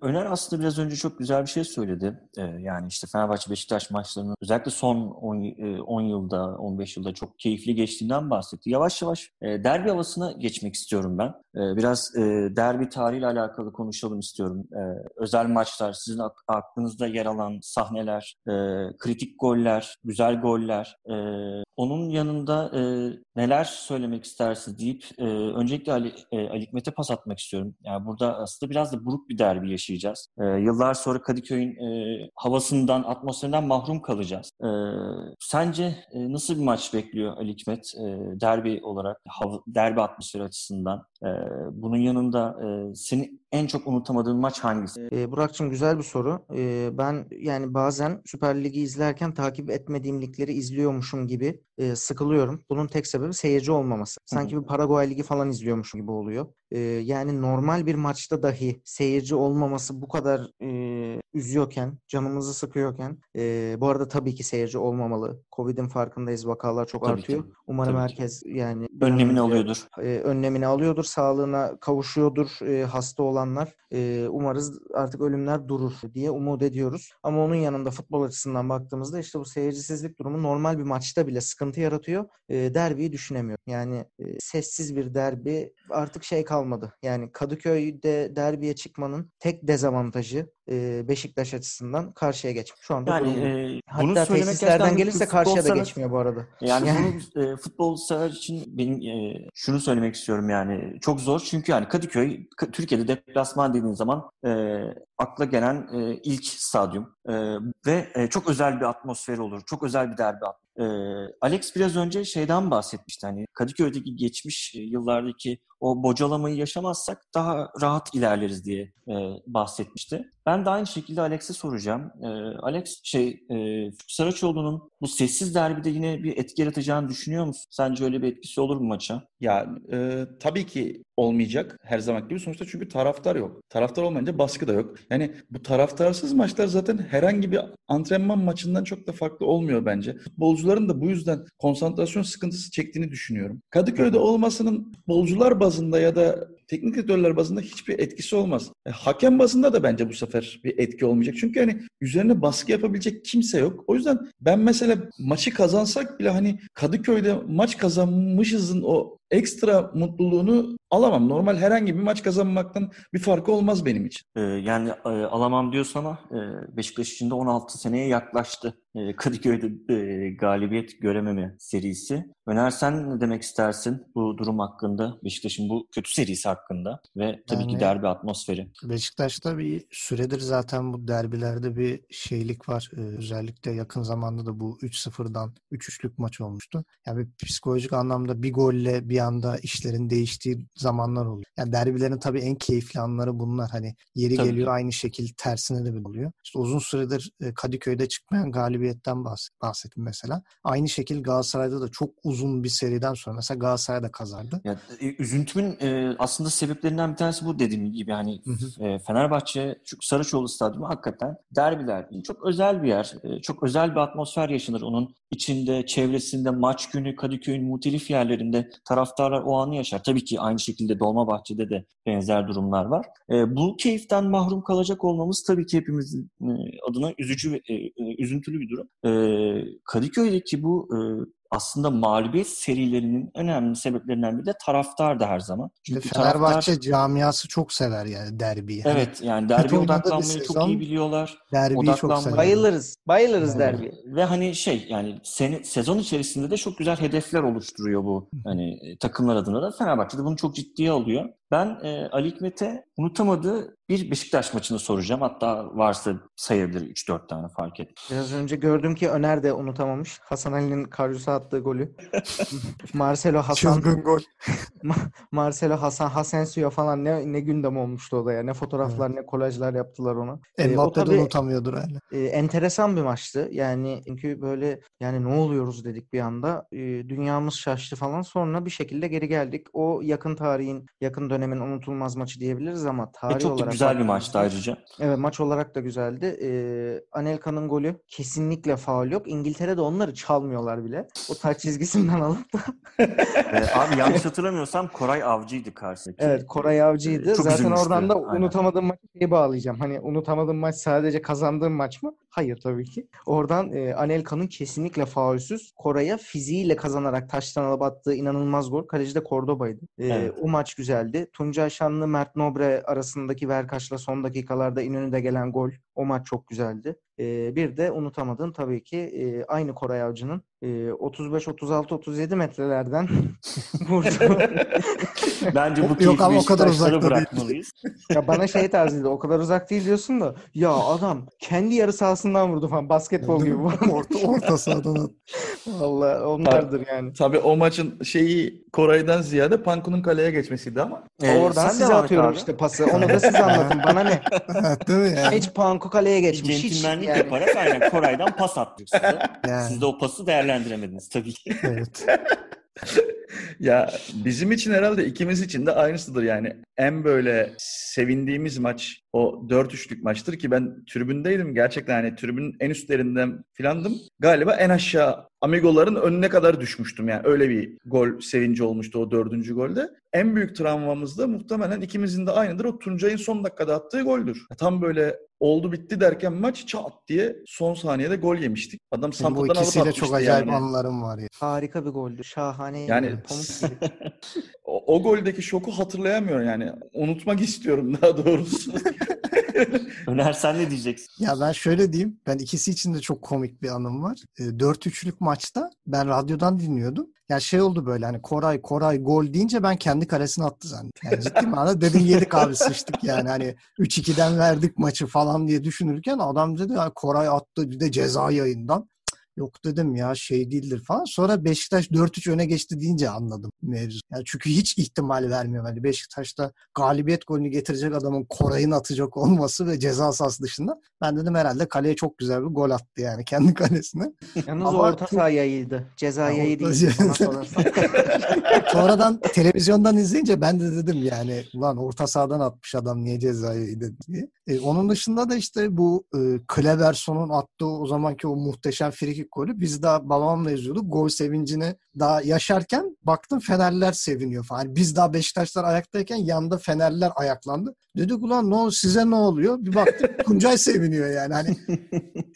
Öner aslında biraz önce çok güzel bir şey söyledi. Ee, yani işte Fenerbahçe Beşiktaş maçlarının özellikle son 10, 10 yılda, 15 yılda çok keyifli geçtiğinden bahsetti. Yavaş yavaş e, derbi havasına geçmek istiyorum ben. E, biraz e, derbi tarihiyle alakalı konuşalım istiyorum. E, özel maçlar, sizin aklınızda yer alan sahneler, e, kritik goller, güzel goller. E, onun yanında e, neler söylemek istersiniz deyip e, öncelikle Ali, e, Ali Hikmet'e pas atmak istiyorum. Yani burada aslında biraz da buruk bir derbi yaşayacağız. E, yıllar sonra Kadıköy'ün e, havasından, atmosferinden mahrum kalacağız. E, sence e, nasıl bir maç bekliyor Ali Hikmet e, derbi olarak, hava, derbi atmosferi açısından? E, bunun yanında e, senin en çok unutamadığın maç hangisi? E, Burak'cığım güzel bir soru. E, ben yani bazen Süper Lig'i izlerken takip etmediğim ligleri izliyormuşum gibi e, sıkılıyorum. Bunun tek sebebi seyirci olmaması. Sanki bir Paraguay Ligi falan izliyormuşum gibi oluyor. E, yani normal bir maçta dahi seyirci olmaması bu kadar e, üzüyorken, canımızı sıkıyorken e, bu arada tabii ki seyirci olmamalı. Covid'in farkındayız. Vakalar çok tabii artıyor. Ki. Umarım tabii herkes ki. yani önlemini alıyordur. E, önlemini alıyordur. Sağlığına kavuşuyordur e, hasta olanlar. E, umarız artık ölümler durur diye umut ediyoruz. Ama onun yanında futbol açısından baktığımızda işte bu seyircisizlik durumu normal bir maçta bile sıkıntı yaratıyor. E, derbiyi düşünemiyorum. Yani e, sessiz bir derbi artık şey kalmadı. Yani Kadıköy'de derbiye çıkmanın tek dezavantajı e, Beşiktaş açısından karşıya geçmek. Şu anda yani, e, hatta tesislerden gelirse karşıya da geçmiyor bu arada. Yani, yani. bunu e, futbol sever için benim e, şunu söylemek istiyorum yani çok zor çünkü yani Kadıköy Türkiye'de deplasman dediğin zaman e, akla gelen e, ilk stadyum e, ve e, çok özel bir atmosfer olur. Çok özel bir derbi atmosferi. E, Alex biraz önce şeyden bahsetmişti. Hani Kadıköy'deki geçmiş yıllardaki o bocalamayı yaşamazsak daha rahat ilerleriz diye e, bahsetmişti. Ben de aynı şekilde Alex'e soracağım. E, Alex şey e, Saraçoğlu'nun bu sessiz derbide yine bir etki yaratacağını düşünüyor musun? Sence öyle bir etkisi olur mu maça? Ya e, tabii ki olmayacak her zaman gibi. Sonuçta çünkü taraftar yok. Taraftar olmayınca baskı da yok. Yani bu taraftarsız maçlar zaten herhangi bir antrenman maçından çok da farklı olmuyor bence. Futbolcuların da bu yüzden konsantrasyon sıkıntısı çektiğini düşünüyorum. Kadıköy'de olmasının futbolcular bazında ya da teknik direktörler bazında hiçbir etkisi olmaz. E, hakem bazında da bence bu sefer bir etki olmayacak. Çünkü hani üzerine baskı yapabilecek kimse yok. O yüzden ben mesela maçı kazansak bile hani Kadıköy'de maç kazanmışızın o ekstra mutluluğunu alamam. Normal herhangi bir maç kazanmaktan bir farkı olmaz benim için. Ee, yani e, alamam diyorsun ama e, Beşiktaş için de 16 seneye yaklaştı. E, Kadıköy'de e, galibiyet görememe serisi. Öner sen ne demek istersin bu durum hakkında? Beşiktaş'ın bu kötü serisi hakkında ve tabii Yani- ki derbi atmosferi. Beşiktaş'ta bir süredir zaten bu derbilerde bir şeylik var. Ee, özellikle yakın zamanda da bu 3-0'dan 3-3'lük maç olmuştu. Yani bir psikolojik anlamda bir golle bir anda işlerin değiştiği zamanlar oluyor. Yani derbilerin tabii en keyifli anları bunlar. Hani yeri Tabii, geliyor aynı şekil tersine de oluyor. İşte uzun süredir e, Kadıköy'de çıkmayan galibiyetten bahs- bahsettim mesela. Aynı şekil Galatasaray'da da çok uzun bir seriden sonra mesela Galatasaray da kazandı. Ya, e, üzüntümün e, aslında sebeplerinden bir tanesi bu dediğim gibi. Hani Hı hı. e, Fenerbahçe çünkü Saraçoğlu Stadyumu hakikaten derbiler çok özel bir yer. E, çok özel bir atmosfer yaşanır onun içinde, çevresinde, maç günü Kadıköy'ün muhtelif yerlerinde taraftarlar o anı yaşar. Tabii ki aynı şekilde Dolmabahçe'de de benzer durumlar var. E, bu keyiften mahrum kalacak olmamız tabii ki hepimizin e, adına üzücü e, e, üzüntülü bir durum. E, Kadıköy'deki bu e, aslında mağlubiyet serilerinin önemli sebeplerinden biri de taraftar da her zaman. İşte Çünkü Fenerbahçe taraftar camiası çok sever yani derbiyi. Hani evet yani derbi odaklanmayı çok iyi biliyorlar. derbiyi çok odaklanmayı- sever. Bayılırız. Bayılırız Evet. derbi. Ve hani şey yani seni, sezon içerisinde de çok güzel hedefler oluşturuyor bu hani e, takımlar adına da Fenerbahçe de bunu çok ciddiye alıyor. Ben e, Ali Hikmet'e unutamadığı bir Beşiktaş maçını soracağım. Hatta varsa sayabilir 3-4 tane fark et. Biraz önce gördüm ki Öner de unutamamış. Hasan Ali'nin Karius'a attığı golü. Marcelo Hasan Çılgın gol. Ma- Marcelo Hasan Hasensio falan ne ne gündem olmuştu o da ya. Ne fotoğraflar ne kolajlar yaptılar ona. Ee, Mbappe de tabii unutamıyordur hala. e, enteresan bir maçtı. Yani çünkü böyle yani ne oluyoruz dedik bir anda. E, dünyamız şaştı falan. Sonra bir şekilde geri geldik. O yakın tarihin, yakın dönemin unutulmaz maçı diyebiliriz ama tarih E, çok olarak güzel bir maçtı ayrıca. Evet maç olarak da güzeldi. Ee, Anelka'nın golü kesinlikle faul yok. İngiltere'de onları çalmıyorlar bile. O taç çizgisinden alıp da. Ee, abi yanlış hatırlamıyorsam Koray Avcı'ydı karşısındaki. Evet Koray Avcı'ydı. Çok Zaten üzülmüştü. oradan da Aynen. unutamadığım maçı şeye bağlayacağım. Hani unutamadığım maç sadece kazandığım maç mı? Hayır tabii ki. Oradan e, Anelka'nın kesinlikle faulsüz Koray'a fiziğiyle kazanarak taştan alıp attığı inanılmaz gol. Kaleci de Cordoba'ydı. E, Evet. O maç güzeldi. Tuncay Şanlı, Mert Nobre arasındaki Verkaç'la son dakikalarda İnönü'de gelen gol. O maç çok güzeldi. E, bir de unutamadığım tabii ki e, aynı Koray Avcı'nın e, 35, 36, 37 metrelerden vurduğu Bence bu Yok ama o kadar değil. bırakmalıyız. Ya bana şey tarzıydı o kadar uzak değil diyorsun da ya adam kendi yarı sahasından vurdu falan basketbol gibi. orta, orta sahadan at. Vallahi onlardır yani. Tabii o maçın şeyi Koray'dan ziyade Panku'nun kaleye geçmesiydi ama Ee, Oradan size atıyorum abi. işte pası. Onu da siz anlatın. Bana ne? Değil mi yani? Hiç Panku kaleye geçmiş. Hiç centilmenlik yani. yaparak aynen Koray'dan pas attık size. Yani, Siz de o pası değerlendiremediniz tabii ki. evet. ya bizim için herhalde ikimiz için de aynısıdır yani. En böyle sevindiğimiz maç o 4-3'lük maçtır ki ben tribündeydim. Gerçekten hani tribünün en üstlerinden filandım. Galiba en aşağı Amigoların önüne kadar düşmüştüm yani. Öyle bir gol sevinci olmuştu o dördüncü golde. En büyük travmamız da muhtemelen ikimizin de aynıdır. O Tuncay'ın son dakikada attığı goldür. Tam böyle oldu bitti derken maç çat diye son saniyede gol yemiştik. Adam Benim bu Santra'dan alıp ikisiyle atmıştı çok acayip yani. anılarım var ya. Harika bir goldü. Şahane. Yani pamuk gibi. O, o goldeki şoku hatırlayamıyorum yani. Unutmak istiyorum daha doğrusu. Öner sen ne diyeceksin? Ya ben şöyle diyeyim. Ben ikisi için de çok komik bir anım var. E, 4-3'lük maçta ben radyodan dinliyordum. Ya şey oldu böyle hani Koray Koray gol deyince ben kendi kalesine attı zannettim. Yani ciddi manada dedim yedik abi sıçtık yani hani 3-2'den verdik maçı falan diye düşünürken adam dedi ya Koray attı bir de ceza yayından. Yok dedim ya şey değildir falan. Sonra Beşiktaş 4-3 öne geçti deyince anladım mevzu. Yani çünkü hiç ihtimal vermiyorum. Hani Beşiktaş'ta galibiyet golünü getirecek adamın Koray'ın atacak olması ve ceza sahası dışında. Ben dedim herhalde kaleye çok güzel bir gol attı yani kendi kalesine. Yalnız Ama orta saha yayıydı. Ceza yayı değil. Sonradan televizyondan izleyince ben de dedim yani ulan orta sahadan atmış adam niye cezayı yedi diye. E, onun dışında da işte bu e, Kleberson'un attığı o zamanki o muhteşem frikik golü biz daha babamla izliyorduk. Gol sevincini daha yaşarken baktım Fenerler seviniyor falan. Hani biz daha Beşiktaşlar ayaktayken yanda Fenerler ayaklandı. Dedik ulan ne size ne oluyor? Bir baktık Tuncay seviniyor yani. Hani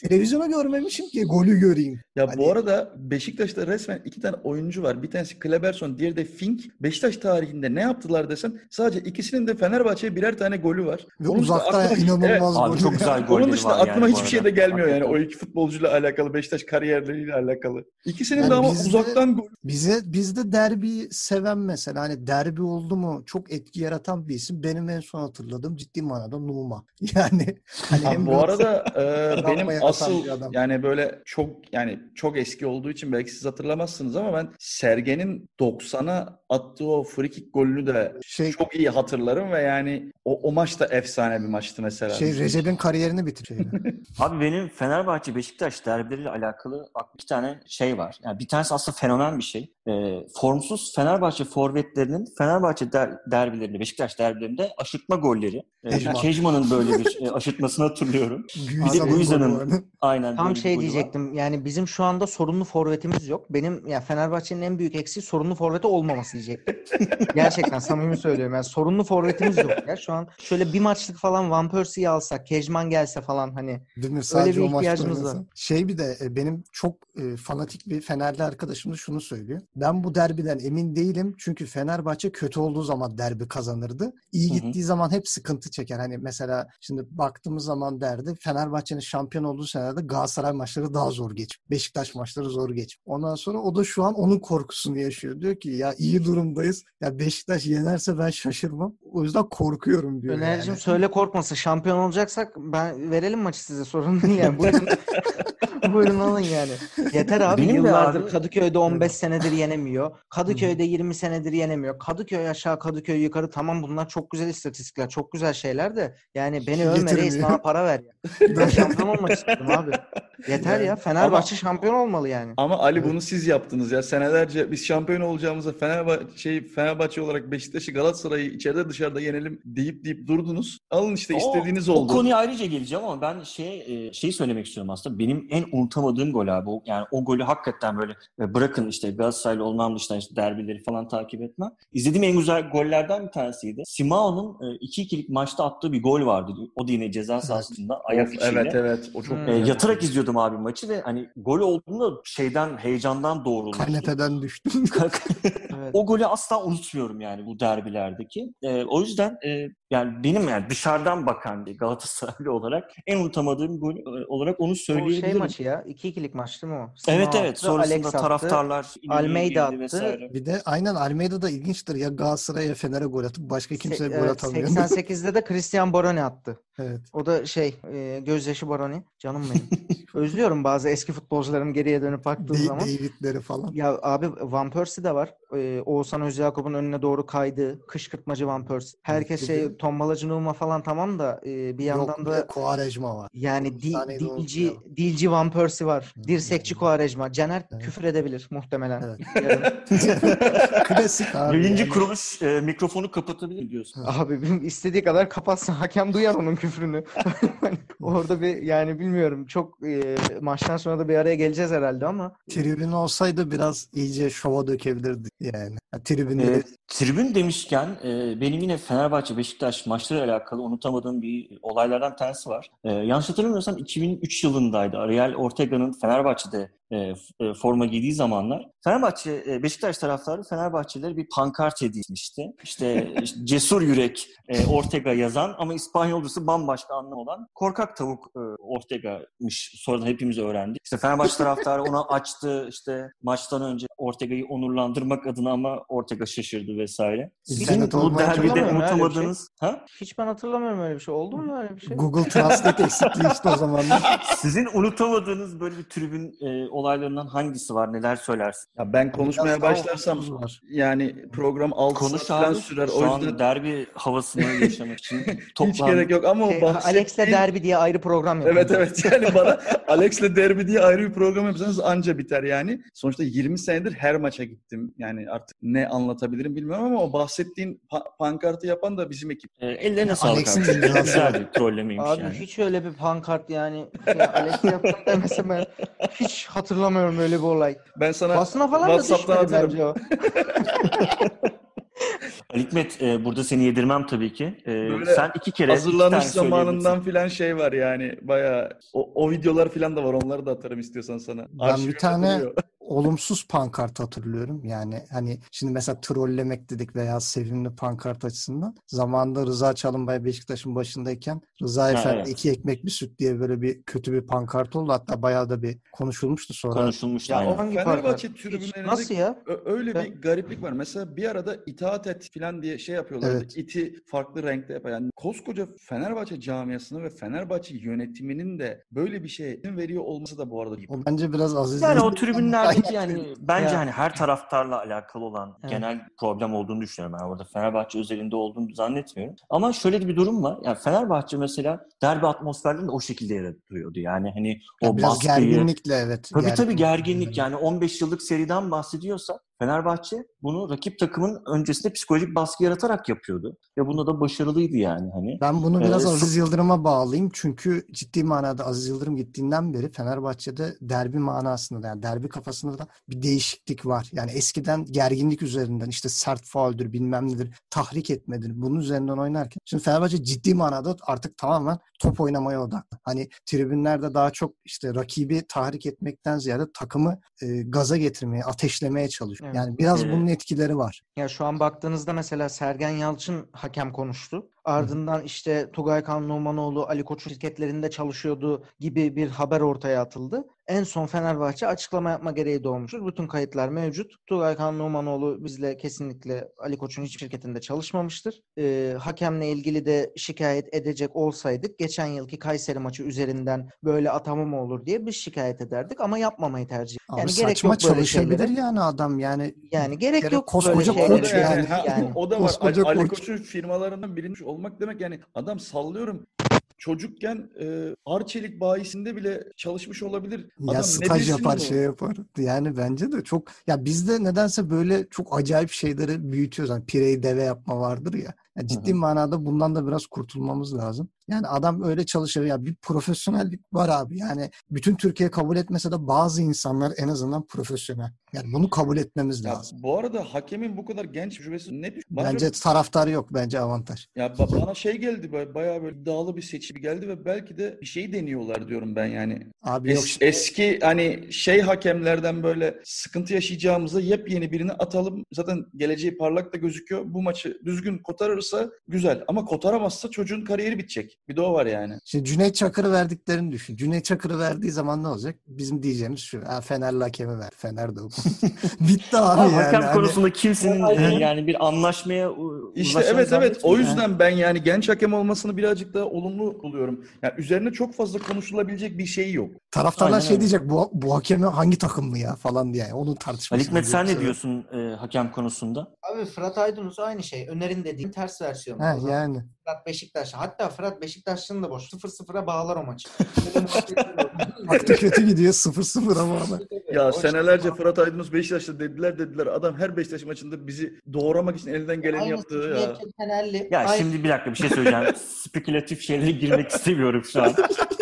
televizyona görmemişim ki golü göreyim. Ya Hani- bu arada Beşiktaş'ta resmen iki tane oyuncu var. Bir tanesi Kleberson, diğeri de Fink. Beşiktaş tarihinde ne yaptılar desen sadece ikisinin de Fenerbahçe'ye birer tane golü var. Ve Onun dışında uzaktan aklıma- inanılmaz Abi çok güzel Evet, golleri Onun dışında var yani aklıma bu hiçbir şey de gelmiyor yani o iki futbolcuyla alakalı Beşiktaş kariyerleriyle alakalı. İkisinin Yani de ama bizde- uzaktan gol. Bize bizde derbi seven mesela hani derbi oldu mu çok etki yaratan bir isim. Benim en son hatırladığım ciddi manada Numa. Yani hani Ha, bu arada e, benim asıl yani böyle çok yani çok eski olduğu için belki siz hatırlamazsınız ama ben Sergen'in 90'a attığı o free kick golünü de şey çok iyi hatırlarım ve yani o, o maç da efsane bir maçtı mesela. şey Recep'in kariyerini bitiriyor. Abi benim Fenerbahçe Beşiktaş derbileriyle alakalı bak bir tane şey var. Yani bir tanesi aslında fenomen bir şey. Ee, formsuz Fenerbahçe forvetlerinin Fenerbahçe der, derbilerinde, Beşiktaş derbilerinde aşırtma golleri. Kejman. Kejman'ın böyle bir e, aşırtmasını hatırlıyorum. De bir Guiza'nın- gol bu arada. Aynen Tam bir şey golü var. diyecektim. Yani bizim şu anda sorunlu forvetimiz yok. Benim ya Fenerbahçe'nin en büyük eksiği sorunlu forveti olmaması diyecektim. Gerçekten samimi söylüyorum. Yani sorunlu forvetimiz yok ya. Şu an şöyle bir maçlık falan Van Persie'yi alsak, Kejman gelse falan hani Değil mi? Sadece bir o maçta ihtiyacımız var. Şey bir de e, benim çok e, fanatik bir Fenerli arkadaşım da şunu söylüyor. Ben bu derbiden emin değilim. Çünkü Fenerbahçe kötü olduğu zaman derbi kazanırdı. İyi Hı hı. gittiği zaman hep sıkıntı çeker. Hani mesela şimdi baktığımız zaman derdi Fenerbahçe'nin şampiyon olduğu senelerde Galatasaray maçları daha zor geç. Beşiktaş maçları zor geç. Ondan sonra o da şu an onun korkusunu yaşıyor. Diyor ki ya iyi durumdayız. Ya Beşiktaş yenerse ben şaşırmam. O yüzden korkuyorum diyor. Önercim yani. söyle korkmasın. Şampiyon olacaksak ben verelim maçı size sorun değil yani. Buyurun, buyurun alın yani. Yeter abi Benim yıllardır abi- Kadıköy'de 15 senedir yenemiyor. Kadıköy'de 20 senedir yenemiyor. Kadıköy aşağı Kadıköy yukarı tamam bunlar çok güzel istatistikler. Çok güzel şeyler de yani beni övme reis bana para ver ya. Ben şampiyon olmak istiyorum abi. Yeter ya Fenerbahçe şampiyon olmalı yani. Ama Ali bunu siz yaptınız ya. Senelerce biz şampiyon olacağımıza Fenerbahçe, şey, Fenerbahçe olarak Beşiktaş'ı Galatasaray'ı içeride dışarıda yenelim deyip deyip durdunuz. Alın işte O- istediğiniz O oldu. konuya ayrıca geleceğim ama ben şey şeyi söylemek istiyorum aslında. Benim en unutamadığım gol abi. O- Yani o golü hakikaten böyle e, bırakın işte Galatasaraylı olmam dışında işte derbileri falan takip etmem. İzlediğim en güzel gollerden bir tanesiydi. Simao'nun e, 2-2'lik maçta attığı bir gol vardı. O da yine ceza sahasında ayak Of, içiyle. evet evet o çok Hmm. E, güzel. yatarak izliyordum abi maçı ve hani gol olduğunda şeyden heyecandan doğrulmuştum. Kanepeden düştüm. Evet. o golü asla unutmuyorum yani bu derbilerdeki. E, o yüzden e, yani benim yani dışarıdan bakan bir Galatasaraylı olarak en unutamadığım gol e, olarak onu O söyleyebilirim. şey maçı ya 2-2'lik maç değil mi o? Evet Simao evet attı, sonrasında Alex attı. taraftarlar ileriye Almeida attı. vesaire. Bir de aynen Almeida ilginçtir. Ya Galatasaray'a Fener'e gol atıp başka kimseye Se- gol evet, atamıyor. 88'de de Christian Baroni attı. Evet. O da şey e, gözyaşı Baroni. Canım benim. Özlüyorum bazı eski futbolcuların geriye dönüp baktığım Da- zaman. David'leri falan. Ya abi Van Persie de var. Ee, Oğuzhan Özyakup'un önüne doğru kaydı. Kışkırtmacı Van Persie. Herkes şey de- tombalacı Numa falan tamam da e, bir yandan Yok da de Quaresma var. yani di, Efsaneyi de dilci, dilci Van Persie var. Dirsekçi. Quaresma. Caner Evet. küfür edebilir muhtemelen. Evet. Klasik abi. Yayıncı yani. kuruluş e, mikrofonu kapatabilir diyorsun. Abi benim istediği kadar kapatsın. Hakem duyar onun küfrünü. Orada bir yani bilmiyorum çok e, maçtan sonra da bir araya geleceğiz herhalde ama Tribün olsaydı biraz iyice şova dökebilirdi yani. Ya, tribünleri E, tribün demişken e, benim yine Fenerbahçe Beşiktaş maçları alakalı unutamadığım bir olaylardan tanesi var. E, yanlış hatırlamıyorsam 2003 yılındaydı. Ariel Ortega'nın Fenerbahçe'de e, forma giydiği zamanlar. Fenerbahçe Beşiktaş taraftarı Fenerbahçelere bir pankart hediye etmişti. İşte, cesur yürek Ortega yazan ama İspanyolcusu bambaşka anlam olan korkak tavuk Ortega'mış. Sonradan hepimiz öğrendik. İşte Fenerbahçe taraftarı ona açtı işte maçtan önce Ortega'yı onurlandırmak adına ama Ortega şaşırdı vesaire. Sizin bu derbide bir unutamadığınız... Ha? Hiç ben hatırlamıyorum öyle bir şey. Oldu mu öyle bir şey? Google Translate eksikliği işte o zaman. Sizin unutamadığınız böyle bir tribün e, olaylarından hangisi var? Neler söylersin? Ya ben konuşmaya Biraz başlarsam var. yani program 6 Konuş saat falan abi. sürer. Şu O an yüzden derbi havasını yaşamak için hiç toplandık. gerek yok ama Şey, bahsettiğin... Alex'le derbi diye ayrı program yapalım. Evet evet yani bana Alex'le derbi diye ayrı bir program yapsanız anca biter yani. Sonuçta 20 senedir her maça gittim. Yani artık ne anlatabilirim bilmiyorum ama o bahsettiğin pa- pankartı yapan da bizim ekip. E, ellerine sağlık Alex'in abi. Güzel bir trollemeymiş Abi yani. hiç öyle bir pankart yani ya Alex demese ben hiç hatırlamıyorum öyle bir olay. Ben sana Basına falan da WhatsApp'tan düşmedi atarım. bence o. Ali Hikmet e, burada seni yedirmem tabii ki. E, Böyle sen iki kere iki tane söyleyebilirsin. zamanından filan şey var yani bayağı o, o videolar filan da var onları da atarım istiyorsan sana. Ben bir tane duruyor. Olumsuz pankart hatırlıyorum. Yani hani şimdi mesela trollemek dedik veya sevimli pankart açısından. Zamanında Rıza Çalınbay Beşiktaş'ın başındayken Rıza Ha, Efendi evet. iki ekmek bir süt diye böyle bir kötü bir pankart oldu. Hatta bayağı da bir konuşulmuştu sonra. Konuşulmuş Ya o Hangi Fenerbahçe tribünlerinde Nasıl ya? Öyle Ben- bir gariplik var. Mesela bir arada itaat et falan diye şey yapıyorlar. Evet. İti farklı renkte yapar. Yani koskoca Fenerbahçe camiasını ve Fenerbahçe yönetiminin de böyle bir izin veriyor olması da bu arada O bence biraz Aziz Yani o Yıldırım- tribünlerdeki yani bence Ya. hani her taraftarla alakalı olan Evet. genel problem olduğunu düşünüyorum. Ben orada Fenerbahçe özelinde olduğunu zannetmiyorum. Ama şöyle de bir durum var. Yani Fenerbahçe mesela derbi atmosferlerini de o şekilde yaratıyordu. Yani hani o Ya biraz baskıyı, gerginlikle evet. Tabii tabii gerginlik. gerginlik yani 15 yıllık seriden bahsediyorsa Fenerbahçe bunu rakip takımın öncesinde psikolojik baskı yaratarak yapıyordu. Ve bunda da başarılıydı yani hani. Ben bunu biraz Ee, Aziz Yıldırım'a bağlayayım. Çünkü ciddi manada Aziz Yıldırım gittiğinden beri Fenerbahçe'de derbi manasında yani derbi kafasında da bir değişiklik var. Yani eskiden gerginlik üzerinden işte sert fauldür bilmem nedir tahrik etmedir bunun üzerinden oynarken şimdi Fenerbahçe ciddi manada artık tamamen top oynamaya odaklı. Hani tribünlerde daha çok işte rakibi tahrik etmekten ziyade takımı e, gaza getirmeye, ateşlemeye çalışıyor. Evet. Yani biraz Ee, bunun etkileri var. Ya şu an baktığınızda mesela Sergen Yalçın hakem konuştu. Ardından işte Tugay Kan Numanoğlu Ali Koç şirketlerinde çalışıyordu gibi bir haber ortaya atıldı. En son Fenerbahçe açıklama yapma gereği doğmuştur. Bütün kayıtlar mevcut. Tugay Kan Numanoğlu bizle kesinlikle Ali Koç'un hiçbir şirketinde çalışmamıştır. Ee, hakemle ilgili de şikayet edecek olsaydık geçen yılki Kayseri maçı üzerinden böyle atama mı olur diye biz şikayet ederdik ama yapmamayı tercih. Abi Yani gerek saçma yok böyle çalışabilir şeylere. yani adam yani Yani gerek kere yok koskoca böyle koç yani. yani. o da var. Koskoca Ali, Ali koç. Koç'un firmalarından birinin olmak demek yani adam sallıyorum çocukken e, Arçelik bayisinde bile çalışmış olabilir. Ya Adam ne staj yapar şey yapar. Yani bence de çok ya bizde nedense böyle çok acayip şeyleri büyütüyoruz. Hani pireyi deve yapma vardır ya. Ya ciddi hı. manada bundan da biraz kurtulmamız lazım. Yani adam öyle çalışır ya bir profesyonellik var abi. Yani bütün Türkiye kabul etmese de bazı insanlar en azından profesyonel. Yani bunu kabul etmemiz Ya lazım. bu arada hakemin bu kadar genç tecrübesi ne düşün? Bence çok- taraftarı yok bence avantaj. ya ba- bana şey geldi bayağı böyle iddialı bir seçim geldi ve belki de bir şey deniyorlar diyorum ben yani. Abi yok Es- eski hani şey hakemlerden böyle sıkıntı yaşayacağımıza yepyeni birini atalım. Zaten geleceği parlak da gözüküyor. Bu maçı düzgün kotarırsa güzel ama kotaramazsa çocuğun kariyeri bitecek. Bir de o var yani. Şimdi Cüneyt Çakır'ı verdiklerini düşün. Cüneyt Çakır'ı verdiği zaman ne olacak? Bizim diyeceğimiz şu. Ha, Fenerli hakemi ver. Fener de. Bitti abi Ama yani. hakem Hani- konusunda kimsenin e, yani bir anlaşmaya İşte evet evet o yüzden ben yani genç hakem olmasını birazcık daha olumlu buluyorum. Yani üzerine çok fazla konuşulabilecek bir şey yok. Taraftarlar Aynen şey öyle. diyecek bu, bu hakemi hangi takım mı ya falan diye. Onun tartışması. Ali Hikmet sen ne diyorsun e, hakem konusunda? Abi Fırat Aydınus aynı şey. Öner'in dediğin ters versiyonu. Ha, O zaman yani. Fırat Beşiktaş. Hatta Fırat Beşiktaş'ın da boş. 0-0'a bağlar o maçı. Baktı kötü gidiyor 0-0 ama. ama. Ya senelerce Fırat Aydınus Beşiktaş'ta dediler dediler. Adam her Beşiktaş maçında bizi doğramak için elinden geleni Aynısı yaptı ya. Fenerli. Ya Aynı- şimdi bir dakika bir şey söyleyeceğim. Spekülatif şeylere girmek istemiyorum şu an.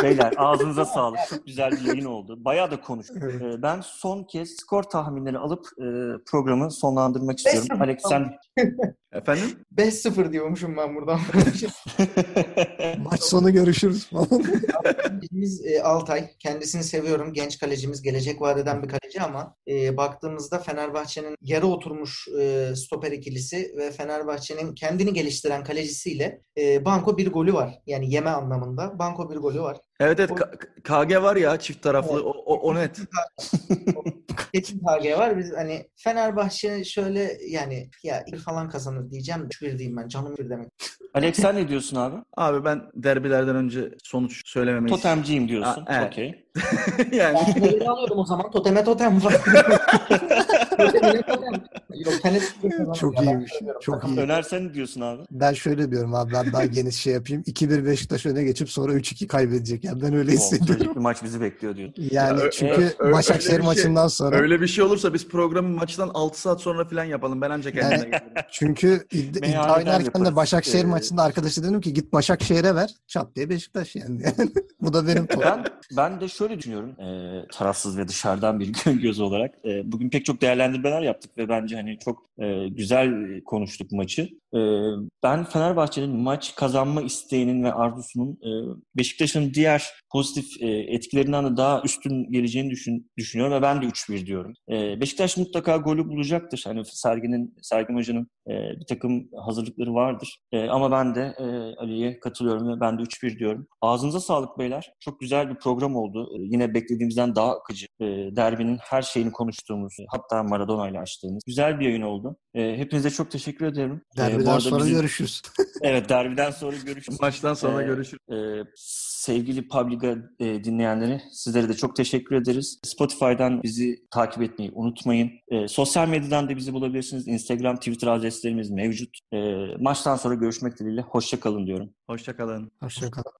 Beyler ağzınıza sağlık. Çok güzel bir yayın oldu. Bayağı da konuştuk. Evet. E, ben son kez skor tahminleri alıp e, programı sonlandırmak istiyorum. Beş- Alex sen Efendim? 5-0 diyormuşum ben buradan. Maç sonu görüşürüz falan. Biz e, Altay. Kendisini seviyorum. Genç kalecimiz. Gelecek vaat eden bir kaleci ama e, baktığımızda Fenerbahçe'nin yarı oturmuş e, stoper ikilisi ve Fenerbahçe'nin kendini geliştiren kalecisiyle e, banko bir golü var. Yani yeme anlamında. Banko bir golü var. Evet evet O- KG var ya çift taraflı Evet. o, o, o net. Kesin KG var. Biz hani Fenerbahçe şöyle yani ya ilk falan kazanır diyeceğim. 3-1 diyeyim ben. Canım bir demek. Alex sen ne diyorsun abi? Abi ben derbilerden önce sonuç söylememeyi Totemciyim diyorsun. Evet. Okey. yani Ben neleri alıyorum o zaman? Toteme totem var. Totemine totem. Yok, tenet Çok Ya iyiymiş. Çok iyi. Öner sen ne diyorsun abi? Ben şöyle diyorum abi ben daha geniş şey yapayım. 2-1 Beşiktaş öne geçip sonra 3-2 kaybedecek. Yani ben öyle hissediyorum. bir maç bizi bekliyor diyor. Yani Ya, ö- çünkü ö- öyle Başakşehir şey- maçından sonra öyle bir şey olursa biz programı maçtan 6 saat sonra falan yapalım. Ben ancak kendime Yani- gelirim. çünkü iddia, iddia oynarken de Başakşehir Ee, maçında arkadaşı dedim ki git Başakşehir'e ver. Çat diye Beşiktaş yani. Bu da benim. Ben ben de şöyle düşünüyorum. E, tarafsız ve dışarıdan bir göz olarak. E, bugün pek çok değerlendirmeler yaptık ve bence hani çok e, güzel konuştuk maçı. E, ben Fenerbahçe'nin maç kazanma isteğinin ve arzusunun e, Beşiktaş'ın diğer pozitif e, etkilerinden de daha üstün geleceğini düşün, düşünüyorum ve ben de 3-1 diyorum. E, Beşiktaş mutlaka golü bulacaktır. Hani Sergen'in, Sergen Hoca'nın e, bir takım hazırlıkları vardır. E, ama ben de e, Ali'ye katılıyorum ve ben de 3-1 diyorum. Ağzınıza sağlık beyler. Çok güzel bir program oldu. E, yine beklediğimizden daha akıcı. E, derbinin her şeyini konuştuğumuz, hatta Maradona ile açtığımız güzel bir yayın oldu. E, hepinize çok teşekkür ederim. E, bu Derbiden arada sonra bizim- görüşürüz. Evet derbiden sonra görüşürüz. Maçtan sonra Ee, görüşürüz. Ee, sevgili Publica e, dinleyenleri sizlere de çok teşekkür ederiz. Spotify'dan bizi takip etmeyi unutmayın. Ee, sosyal medyadan da bizi bulabilirsiniz. Instagram, Twitter adreslerimiz mevcut. Ee, maçtan sonra görüşmek dileğiyle. Hoşça kalın diyorum. Hoşçakalın. Hoşçakalın.